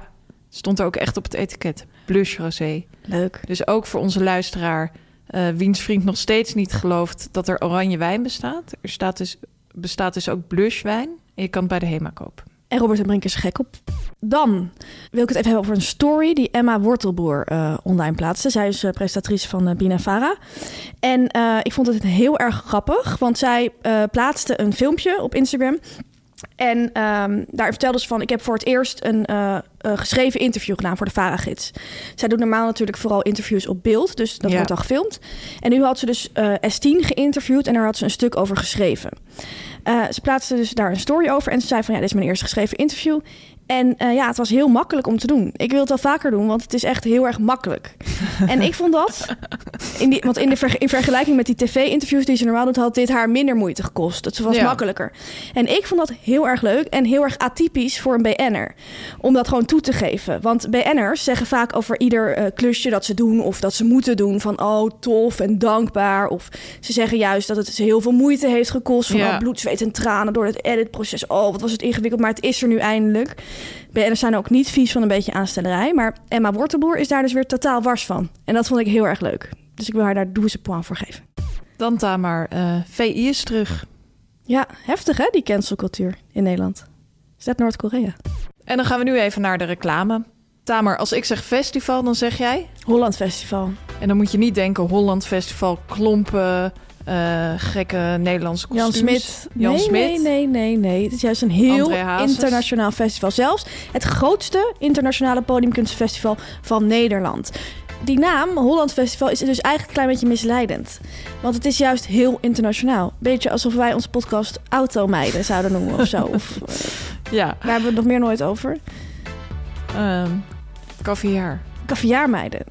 S9: stond er ook echt op het etiket. Blush rosé.
S8: Leuk.
S9: Dus ook voor onze luisteraar eh, wiens vriend nog steeds niet gelooft dat er oranje wijn bestaat. Er staat dus, bestaat dus ook blushwijn. Je kan het bij de HEMA kopen.
S8: En Robert en Brink is gek op. Dan wil ik het even hebben over een story die Emma Wortelboer eh, online plaatste. Zij is eh, presentatrice van uh, Bina Vara. En ik vond het heel erg grappig, want zij plaatste een filmpje op Instagram. En ehm, daar vertelde ze van: Ik heb voor het eerst een eh, eh, geschreven interview gedaan voor de Vara-gids. Zij doet normaal natuurlijk vooral interviews op beeld, dus dat
S9: Ja.
S8: wordt al gefilmd. En nu had ze dus eh, S10 geïnterviewd en daar had ze een stuk over geschreven. Ze plaatste dus daar een story over en ze zei van ja, dit is mijn eerste geschreven interview. En eh, ja, het was heel makkelijk om te doen. Ik wil het wel vaker doen, want het is echt heel erg makkelijk. *laughs* en ik vond dat, in die, want in, de ver- in vergelijking met die tv-interviews die ze normaal doet, had dit haar minder moeite gekost. Het was
S9: Ja.
S8: makkelijker. En ik vond dat heel erg leuk en heel erg atypisch voor een BN'er. Om dat gewoon toe te geven. Want BN'ers zeggen vaak over ieder eh, klusje dat ze doen of dat ze moeten doen van oh tof en dankbaar. Of ze zeggen juist dat het ze heel veel moeite heeft gekost van
S9: Ja.
S8: oh, bloed, zweet en tranen door het editproces. Oh, wat was het ingewikkeld, maar het is er nu eindelijk. BN'ers zijn ook niet vies van een beetje aanstellerij. Maar Emma Wortelboer is daar dus weer totaal wars van. En dat vond ik heel erg leuk. Dus ik wil haar daar 12 point voor geven.
S9: Dan Tamar, eh VI is terug.
S8: Ja, heftig hè, die cancelcultuur in Nederland. Is dat Noord-Korea?
S9: En dan gaan we nu even naar de reclame. Tamer, als ik zeg festival, dan zeg jij?
S8: Holland Festival.
S9: En dan moet je niet denken Holland Festival, klompen, eh, gekke Nederlandse
S8: Jan
S9: kostuums.
S8: Smit.
S9: Jan
S8: nee,
S9: Smit.
S8: Nee, nee, nee, nee. Het is juist een heel internationaal festival. Zelfs het grootste internationale podiumkunstfestival van Nederland. Die naam, Holland Festival, is dus eigenlijk een klein beetje misleidend. Want het is juist heel internationaal. Beetje alsof wij onze podcast Automeiden zouden noemen of zo. Of, *laughs* eh,
S9: Ja,
S8: daar hebben we het nog meer nooit over.
S9: ehm caviar.
S8: Kaviaarmeiden.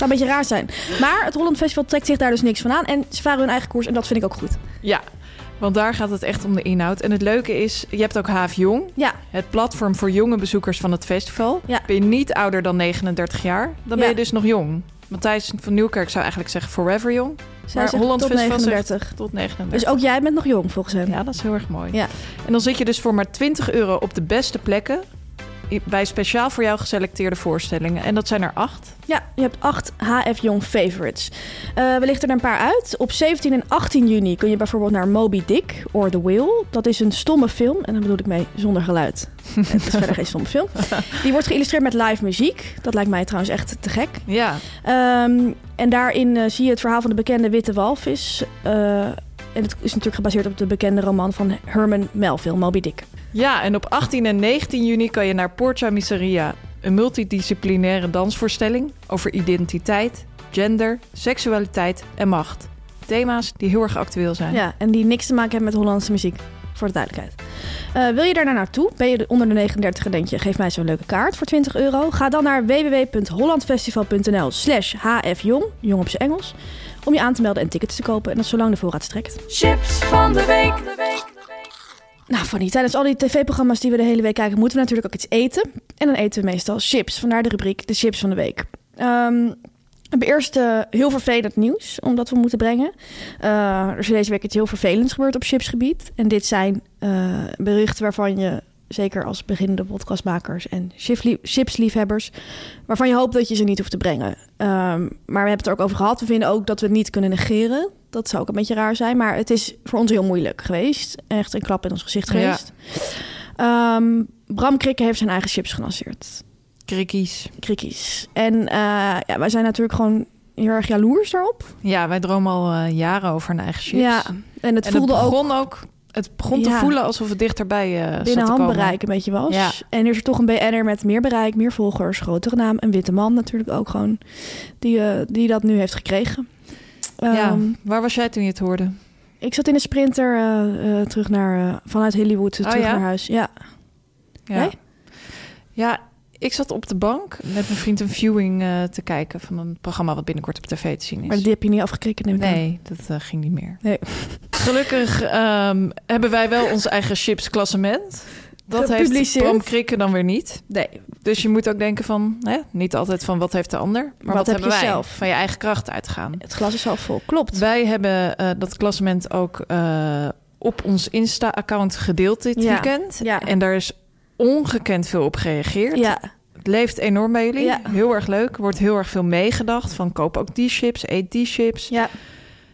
S8: Zou een beetje raar zijn. Maar het Holland Festival trekt zich daar dus niks van aan. En ze varen hun eigen koers en dat vind ik ook goed.
S9: Ja, want daar gaat het echt om de inhoud. En het leuke is, je hebt ook Haaf Jong,
S8: Ja,
S9: het platform voor jonge bezoekers van het festival.
S8: Ja.
S9: Ben je niet ouder dan 39 jaar, dan ben je dus nog jong. Matthijs van Nieuwkerk zou eigenlijk zeggen forever jong.
S8: zij
S9: Maar Holland
S8: tot
S9: Festival zegt
S8: 39.
S9: Tot 39.
S8: Dus ook jij bent nog jong volgens hem.
S9: Ja, dat is heel erg mooi.
S8: Ja.
S9: En dan zit je dus voor maar 20 euro op de beste plekken bij speciaal voor jou geselecteerde voorstellingen. En dat zijn er acht.
S8: Ja, je hebt acht HF Jong favorites. Eh we lichten er een paar uit. Op 17 en 18 juni kun je bijvoorbeeld naar Moby Dick or The Whale. Dat is een stomme film. En daar bedoel ik mee zonder geluid. *laughs* Het is verder geen stomme film. Die wordt geïllustreerd met live muziek. Dat lijkt mij trouwens echt te gek.
S9: Ja,
S8: Ehm, en daarin eh, zie je het verhaal van de bekende witte walvis. Eh, en het is natuurlijk gebaseerd op de bekende roman van Herman Melville, Moby Dick.
S9: Ja, en op 18 en 19 juni kan je naar Porta Miseria, een multidisciplinaire dansvoorstelling over identiteit, gender, seksualiteit en macht. Thema's die heel erg actueel zijn.
S8: Ja, en die niks te maken hebben met Hollandse muziek. Voor de duidelijkheid. Eh, wil je daar nou naartoe? Ben je de- onder de 39 en denk je, geef mij zo'n leuke kaart voor 20 euro? Ga dan naar www.hollandfestival.nl slash hfjong, jong op zijn Engels, om je aan te melden en tickets te kopen. En dat zolang de voorraad strekt.
S10: Chips van de week.
S8: Nou, Fanny, tijdens al die tv-programma's die we de hele week kijken, moeten we natuurlijk ook iets eten. En dan eten we meestal chips. Vandaar de rubriek de chips van de week. Ehm, we hebben eerst eh, heel vervelend nieuws, omdat we moeten brengen. Eh, er is deze week iets heel vervelends gebeurd op chipsgebied. En dit zijn eh, berichten waarvan je, zeker als beginnende podcastmakers en chipslie- chipsliefhebbers, waarvan je hoopt dat je ze niet hoeft te brengen. Ehm, maar we hebben het er ook over gehad. We vinden ook dat we het niet kunnen negeren. Dat zou ook een beetje raar zijn. Maar het is voor ons heel moeilijk geweest. Echt een klap in ons gezicht
S9: Ja.
S8: geweest. Ehm, Bram Krikke heeft zijn eigen chips gelanceerd.
S9: Krikkies.
S8: Krikkies. En eh, ja, wij zijn natuurlijk gewoon heel erg jaloers daarop.
S9: Ja, wij dromen al eh, jaren over een eigen chips.
S8: Ja, en het
S9: en
S8: voelde
S9: het
S8: ook
S9: begon ook... Het begon te voelen alsof het dichterbij eh zat
S8: binnen handbereik een beetje was.
S9: Ja.
S8: En er is er toch een BN'er met meer bereik, meer volgers, grotere naam. Een witte man natuurlijk ook gewoon, die, eh, die dat nu heeft gekregen.
S9: Ja,
S8: Ehm,
S9: waar was jij toen je het hoorde?
S8: Ik zat in de sprinter eh, eh, terug naar, eh, vanuit Hollywood
S9: Oh,
S8: terug
S9: ja?
S8: naar huis. Ja.
S9: Ja.
S8: Jij?
S9: ja, ik zat op de bank met mijn vriend een viewing eh, te kijken van een programma wat binnenkort op tv te zien is.
S8: Maar die heb je niet afgekeken, neem.
S9: Nee, dat eh, ging niet meer.
S8: Nee.
S9: Gelukkig ehm, hebben wij wel ons eigen chipsklassement. Dat heeft. Bram Krikke dan weer niet.
S8: Nee.
S9: Dus je moet ook denken van, hè, niet altijd van wat heeft de ander, maar
S8: Wat
S9: wat,
S8: heb
S9: hebben wij?
S8: zelf?
S9: Van je eigen kracht uitgaan.
S8: Het glas is al vol. Klopt.
S9: Wij hebben eh, dat klassement ook op ons Insta-account gedeeld dit
S8: Ja.
S9: weekend.
S8: Ja.
S9: En daar is ongekend veel op gereageerd.
S8: Ja.
S9: Het leeft enorm bij jullie.
S8: Ja.
S9: Heel erg leuk. Er wordt heel erg veel meegedacht. Van koop ook die chips, eet die chips.
S8: Ja.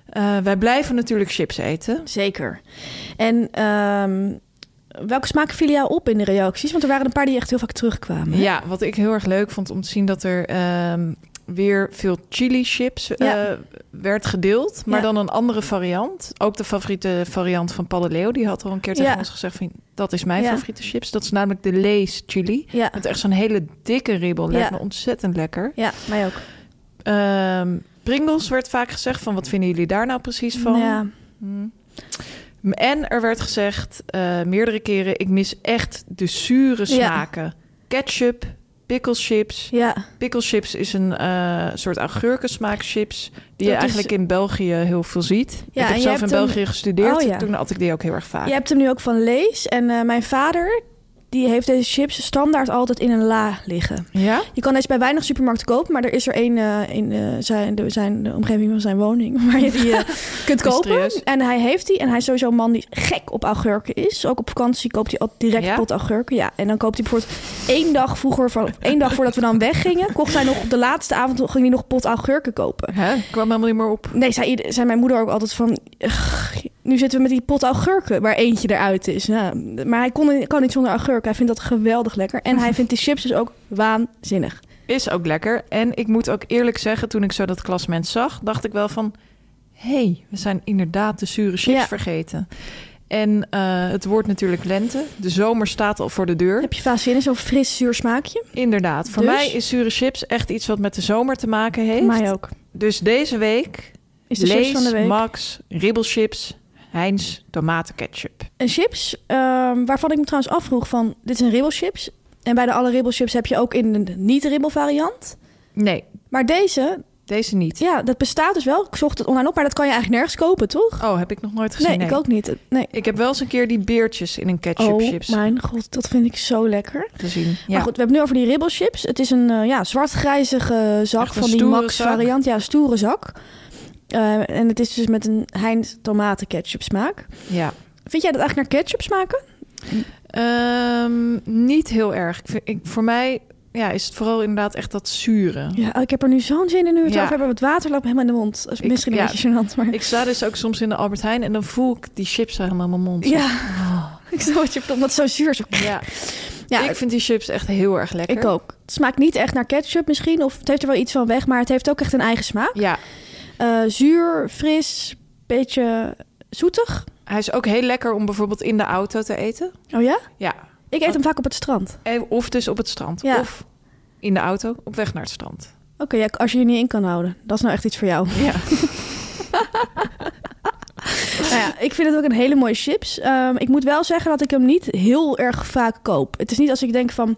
S9: Eh, wij blijven natuurlijk chips eten.
S8: Zeker. En ehm, welke smaken vielen jou op in de reacties? Want er waren een paar die echt heel vaak terugkwamen. hè?
S9: Ja, wat ik heel erg leuk vond om te zien dat er ehm, weer veel chili chips eh, werd gedeeld. Maar
S8: Ja.
S9: dan een andere variant. Ook de favoriete variant van Leeuw. Die had al een keer tegen
S8: Ja.
S9: ons gezegd van... dat is mijn favoriete chips. Dat is namelijk de Lay's chili.
S8: Ja.
S9: Met echt zo'n hele dikke ribbel. Lijkt me ontzettend lekker.
S8: Ja, mij ook.
S9: Ehm, Pringles werd vaak gezegd van... wat vinden jullie daar nou precies van?
S8: Ja.
S9: Hmm. En er werd gezegd eh, meerdere keren... ik mis echt de zure smaken. Ketchup, picklechips.
S8: Ja.
S9: Picklechips is een eh, soort augurkensmaakchips... die je
S8: is-
S9: eigenlijk in België heel veel ziet.
S8: Ja,
S9: ik heb zelf in
S8: hem-
S9: België gestudeerd.
S8: Oh, ja.
S9: Toen had ik die ook heel erg vaak.
S8: Je hebt hem nu ook van Lees. En eh, mijn vader, die heeft deze chips standaard altijd in een la liggen.
S9: Ja?
S8: Je kan deze bij weinig supermarkten kopen, maar er is er één eh, in eh, zijn, de, zijn, de omgeving van zijn woning *laughs* waar je die eh, *laughs* kunt kopen. En hij heeft die. En hij is sowieso een man die gek op augurken is. Ook op vakantie koopt hij altijd direct
S9: Ja?
S8: pot augurken. Ja, en dan koopt hij bijvoorbeeld één dag vroeger, van, één dag voordat we dan weggingen, kocht hij nog op de laatste avond ging hij nog pot augurken kopen.
S9: Hè? Ik kwam helemaal niet meer op.
S8: Nee, zei, zei mijn moeder ook altijd van... "Ugh, nu zitten we met die pot augurken waar eentje eruit is. Ja, maar hij kon, kan niet zonder augurk. Hij vindt dat geweldig lekker. En hij vindt die chips dus ook waanzinnig.
S9: Is ook lekker. En ik moet ook eerlijk zeggen, toen ik zo dat klassement zag, dacht ik wel van: hé, hey, we zijn inderdaad de zure chips
S8: Ja.
S9: vergeten. En eh, het wordt natuurlijk lente. De zomer staat al voor de deur.
S8: Heb je vaak zin in zo'n fris zuur smaakje?
S9: Inderdaad. Voor
S8: Dus?
S9: mij is zure chips echt iets wat met de zomer te maken heeft.
S8: Mij ook.
S9: Dus deze week
S8: Is de chips van de week.
S9: Max, ribbelchips, Heinz, tomatenketchup.
S8: En chips, ehm, waarvan ik me trouwens afvroeg van... Dit is een ribbelchips. En bij de alle ribbelchips heb je ook in de niet-ribbel variant.
S9: Nee,
S8: Maar deze,
S9: deze niet.
S8: ja, dat bestaat dus wel. Ik zocht het online op, maar dat kan je eigenlijk nergens kopen, toch?
S9: Oh, heb ik nog nooit gezien.
S8: Nee, ik ook niet. Nee.
S9: Ik heb wel eens een keer die beertjes in een ketchup
S8: Oh
S9: chips
S8: mijn god, dat vind ik zo lekker.
S9: gezien. Ja.
S8: Maar goed, we hebben nu over die ribbelchips. Het is een eh, ja, zwart-grijzige zak
S9: een
S8: van die Max
S9: zak.
S8: variant. Ja, stoere zak. Eh, en het is dus met een Heinz tomaten ketchup smaak.
S9: ja.
S8: Vind jij dat eigenlijk naar ketchup smaken?
S9: Ehm, niet heel erg. Ik voor mij ja, is het vooral inderdaad echt dat zure.
S8: Ja, ik heb er nu zo'n zin in nu we het
S9: Ja.
S8: over hebben. Het water loopt helemaal in de mond.
S9: Ik-
S8: misschien een
S9: ja.
S8: beetje gênant, maar...
S9: Ik sta dus ook soms in de Albert Heijn en dan voel ik die chips helemaal in mijn mond.
S8: Ja, *laughs* ik snap wat je bedoelt, omdat het zo zuur is.
S9: ja.
S8: Ja,
S9: ik vind die chips echt heel erg lekker.
S8: ik ook. Het smaakt niet echt naar ketchup misschien, of het heeft er wel iets van weg, maar het heeft ook echt een eigen smaak.
S9: Ja,
S8: Eh, zuur, fris, beetje zoetig.
S9: hij is ook heel lekker om bijvoorbeeld in de auto te eten.
S8: Oh ja?
S9: Ja.
S8: Ik eet hem vaak op het strand.
S9: En- Of dus op het strand.
S8: Ja.
S9: Of in de auto op weg naar het strand.
S8: Oké, ja, als je je niet in kan houden. Dat is nou echt iets voor jou.
S9: Ja. *laughs* *laughs*
S8: nou ja, ik vind het ook een hele mooie chips. Ehm, ik moet wel zeggen dat ik hem niet heel erg vaak koop. Het is niet als ik denk van...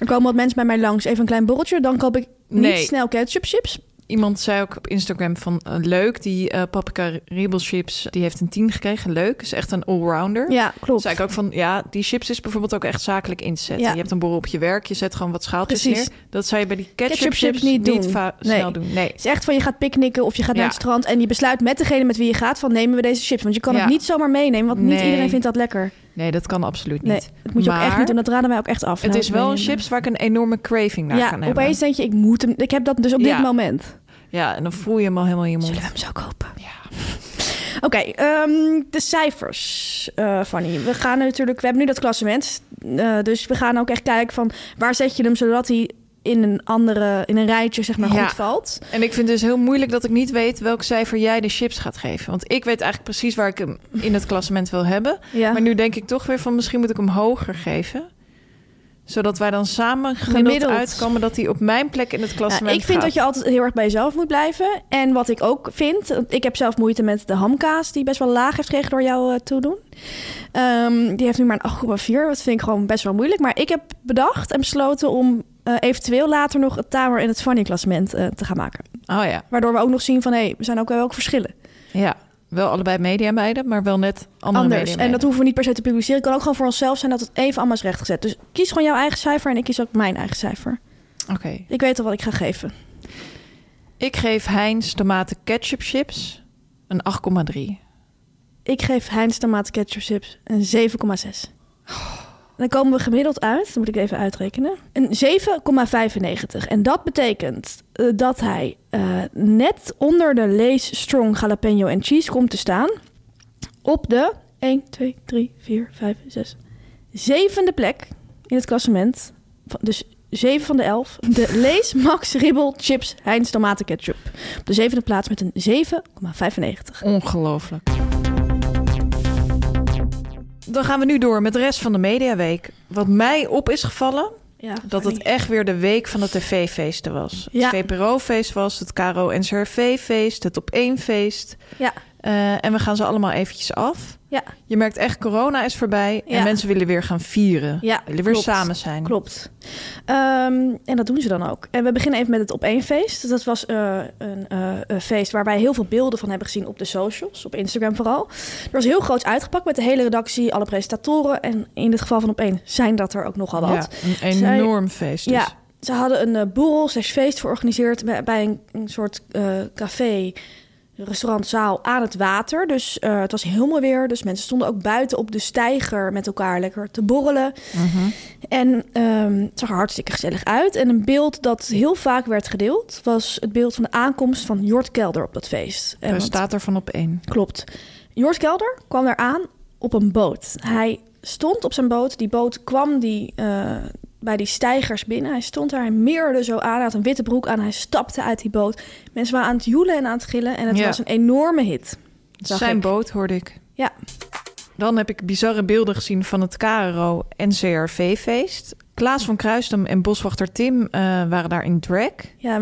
S8: Er komen wat mensen bij mij langs, even een klein borreltje. Dan koop ik niet
S9: Nee.
S8: snel ketchup chips.
S9: Iemand zei ook op Instagram van eh, leuk, die eh paprika ribbel chips, die heeft een 10 gekregen. Leuk, is echt een allrounder.
S8: Ja, klopt.
S9: zei ik ook van, ja, die chips is bijvoorbeeld ook echt zakelijk in te zetten.
S8: Ja.
S9: Je hebt een borrel op je werk, je zet gewoon wat schaaltjes
S8: Precies.
S9: neer. Dat zou je bij die ketchup,
S8: Ketchup
S9: chips,
S8: chips niet doen.
S9: va-
S8: Nee.
S9: snel doen. Nee.
S8: Het is echt van je gaat picknicken of je gaat naar
S9: Ja.
S8: het strand... en je besluit met degene met wie je gaat van nemen we deze chips. Want je kan
S9: Ja.
S8: het niet zomaar meenemen, want niet
S9: Nee.
S8: iedereen vindt dat lekker.
S9: nee, dat kan absoluut
S8: Nee,
S9: niet.
S8: dat moet je ook echt niet doen. Dat raden wij ook echt af.
S9: Het
S8: Nou,
S9: is wel een chips waar ik een enorme craving naar
S8: Ja,
S9: kan hebben.
S8: opeens denk je, ik moet hem... Ik heb dat dus op
S9: Ja.
S8: dit moment.
S9: Ja, en dan voel je hem al helemaal in je mond.
S8: Zullen we hem zo kopen?
S9: Ja. *laughs*
S8: Oké, ehm, de cijfers, eh Fanny. We gaan natuurlijk, we hebben nu dat klassement. eh, dus we gaan ook echt kijken van waar zet je hem zodat hij in een andere, in een rijtje zeg maar
S9: Ja.
S8: goed valt.
S9: En ik vind het dus heel moeilijk dat ik niet weet welk cijfer jij de chips gaat geven. Want ik weet eigenlijk precies waar ik hem in het klassement wil hebben.
S8: Ja.
S9: Maar nu denk ik toch weer van misschien moet ik hem hoger geven. Zodat wij dan samen gemiddeld,
S8: Gemiddeld.
S9: uitkomen dat hij op mijn plek in het
S8: Ja,
S9: klassement
S8: ik vind
S9: gaat.
S8: dat je altijd heel erg bij jezelf moet blijven. En wat ik ook vind, ik heb zelf moeite met de hamkaas die best wel laag heeft gekregen door jou eh, toedoen. Ehm, die heeft nu maar een 8,4. Dat vind ik gewoon best wel moeilijk. Maar ik heb bedacht en besloten om eh, eventueel later nog het Tamer en het Fanny klassement eh, te gaan maken.
S9: Oh ja.
S8: Waardoor we ook nog zien van hé, hey, we zijn ook wel ook verschillen.
S9: Ja, wel allebei mediameiden, maar wel net andere
S8: Anders. En dat hoeven we niet per se te publiceren. Het kan ook gewoon voor onszelf zijn dat het even allemaal is rechtgezet. Dus kies gewoon jouw eigen cijfer en ik kies ook mijn eigen cijfer.
S9: Oké.
S8: Ik weet al wat ik ga geven.
S9: Ik geef Heinz tomaten ketchup chips een 8,3.
S8: Ik geef Heinz tomaten ketchup chips een 7,6. Dan komen we gemiddeld uit, dat moet ik even uitrekenen, een 7,95. En dat betekent eh, dat hij eh, net onder de Lace Strong Jalapeno en Cheese komt te staan. Op de 1, 2, 3, 4, 5, 6, zevende plek in het klassement. Dus 7 van de 11. De Lace Max Ribbel Chips Heinz Tomaten Ketchup. Op de zevende plaats met een 7,95.
S9: Ongelooflijk. Dan gaan we nu door met de rest van de Mediaweek. Wat mij op is gevallen,
S8: Ja,
S9: dat het echt weer de week van de tv-feesten was.
S8: Ja.
S9: Het VPRO-feest was, het KRO NCRV-feest, het Op 1-feest.
S8: Ja.
S9: Eh, en we gaan ze allemaal eventjes af.
S8: Ja.
S9: Je merkt echt, corona is voorbij en
S8: Ja.
S9: mensen willen weer gaan vieren.
S8: Ja,
S9: willen weer
S8: klopt.
S9: samen zijn.
S8: Klopt. Ehm, en dat doen ze dan ook. En we beginnen even met het op één feest. Dat was eh, een, eh, een feest waar wij heel veel beelden van hebben gezien op de socials, op Instagram vooral. Er was heel groot uitgepakt met de hele redactie, alle presentatoren. En in het geval van op één zijn dat er ook nogal wat.
S9: Ja, een
S8: Zij-
S9: enorm feest dus.
S8: Ja, ze hadden een eh, borrel slash feest georganiseerd bij, bij een, een soort eh, café, restaurantzaal aan het water. Dus eh, het was heel mooi weer. Dus mensen stonden ook buiten op de steiger met elkaar lekker te borrelen.
S9: Mhm.
S8: En ehm, het zag er hartstikke gezellig uit. En een beeld dat heel vaak werd gedeeld... was het beeld van de aankomst van Jort Kelder op dat feest. En want-
S9: staat er van op één.
S8: Klopt. Jort Kelder kwam daar aan op een boot. Hij stond op zijn boot. Die boot kwam die, eh, bij die stijgers binnen. Hij stond daar, hij meerde zo aan. Hij had een witte broek aan. Hij stapte uit die boot. Mensen waren aan het joelen en aan het gillen. En het
S9: Ja.
S8: was een enorme hit.
S9: Zijn
S8: ik.
S9: boot hoorde ik.
S8: Ja.
S9: Dan heb ik bizarre beelden gezien van het KRO NCRV-feest. Klaas van Kruisdam en boswachter Tim eh, waren daar in drag.
S8: Ja,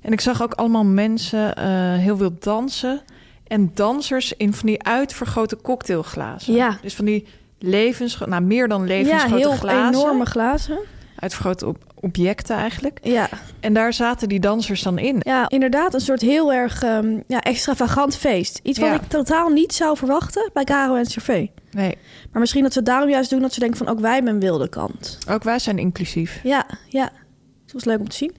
S9: En ik zag ook allemaal mensen eh, heel veel dansen. En dansers in van die uitvergrote cocktailglazen.
S8: Ja.
S9: Dus van die levens, nou meer dan levensgrote
S8: ja heel
S9: glazen.
S8: enorme glazen.
S9: Uitvergrote ob- objecten eigenlijk.
S8: Ja.
S9: En daar zaten die dansers dan in.
S8: Ja, inderdaad, een soort heel erg ehm, ja, extravagant feest. Iets wat
S9: Ja.
S8: ik totaal niet zou verwachten bij Caro en CV.
S9: Nee,
S8: Maar misschien dat ze daarom juist doen dat ze denken van ook wij hebben een wilde kant.
S9: ook wij zijn inclusief.
S8: Ja, ja. Het was leuk om te zien.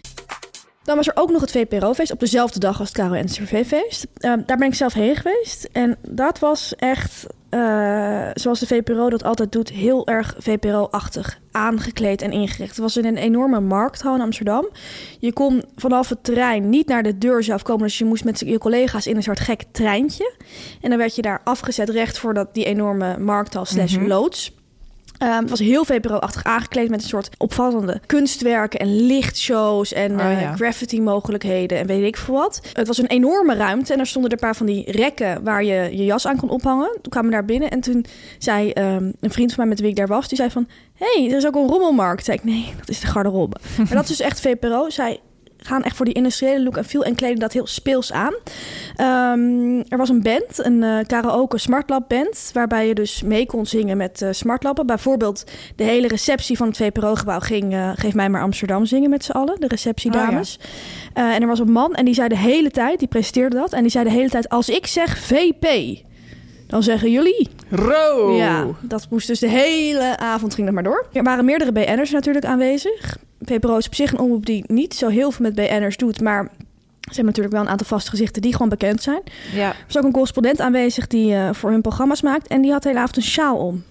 S8: Dan was er ook nog het VPRO-feest op dezelfde dag als het Caro en CV-feest. Ehm, daar ben ik zelf heen geweest. En dat was echt, eh, zoals de VPRO dat altijd doet, heel erg VPRO-achtig aangekleed en ingericht. Het was in een enorme markthal in Amsterdam. Je kon vanaf het terrein niet naar de deur zelf komen. Dus je moest met je collega's in een soort gek treintje. En dan werd je daar afgezet recht voor dat, die enorme markthal slash
S9: Mhm.
S8: loods. Ehm, het was heel VPRO-achtig aangekleed met een soort opvallende kunstwerken en lichtshows en
S9: Oh,
S8: eh,
S9: ja.
S8: graffiti-mogelijkheden en weet ik veel wat. Het was een enorme ruimte en er stonden er een paar van die rekken waar je je jas aan kon ophangen. Toen kwamen we daar binnen en toen zei ehm, een vriend van mij met wie ik daar was, die zei van... hey, er is ook een rommelmarkt. Zei ik, nee, dat is de garderobe. *laughs* maar dat is dus echt VPRO. Zij gaan echt voor die industriële look en viel en kleden dat heel speels aan. Ehm, er was een band, een eh karaoke Smartlab band, waarbij je dus mee kon zingen met eh smartlappen. Bijvoorbeeld de hele receptie van het VPRO-gebouw ging eh, Geef mij maar Amsterdam zingen met z'n allen, de receptiedames. Eh, en er was een man en die zei de hele tijd, die presenteerde dat, en die zei de hele tijd, als ik zeg VP, dan zeggen jullie.
S9: Ro!
S8: Ja, dat moest dus de hele avond ging dat maar door. Er waren meerdere BN'ers natuurlijk aanwezig. VPRO is op zich een omroep die niet zo heel veel met BN'ers doet, maar ze hebben natuurlijk wel een aantal vaste gezichten die gewoon bekend zijn.
S9: Ja.
S8: Er was ook een correspondent aanwezig die eh, voor hun programma's maakt en die had de hele avond een sjaal om.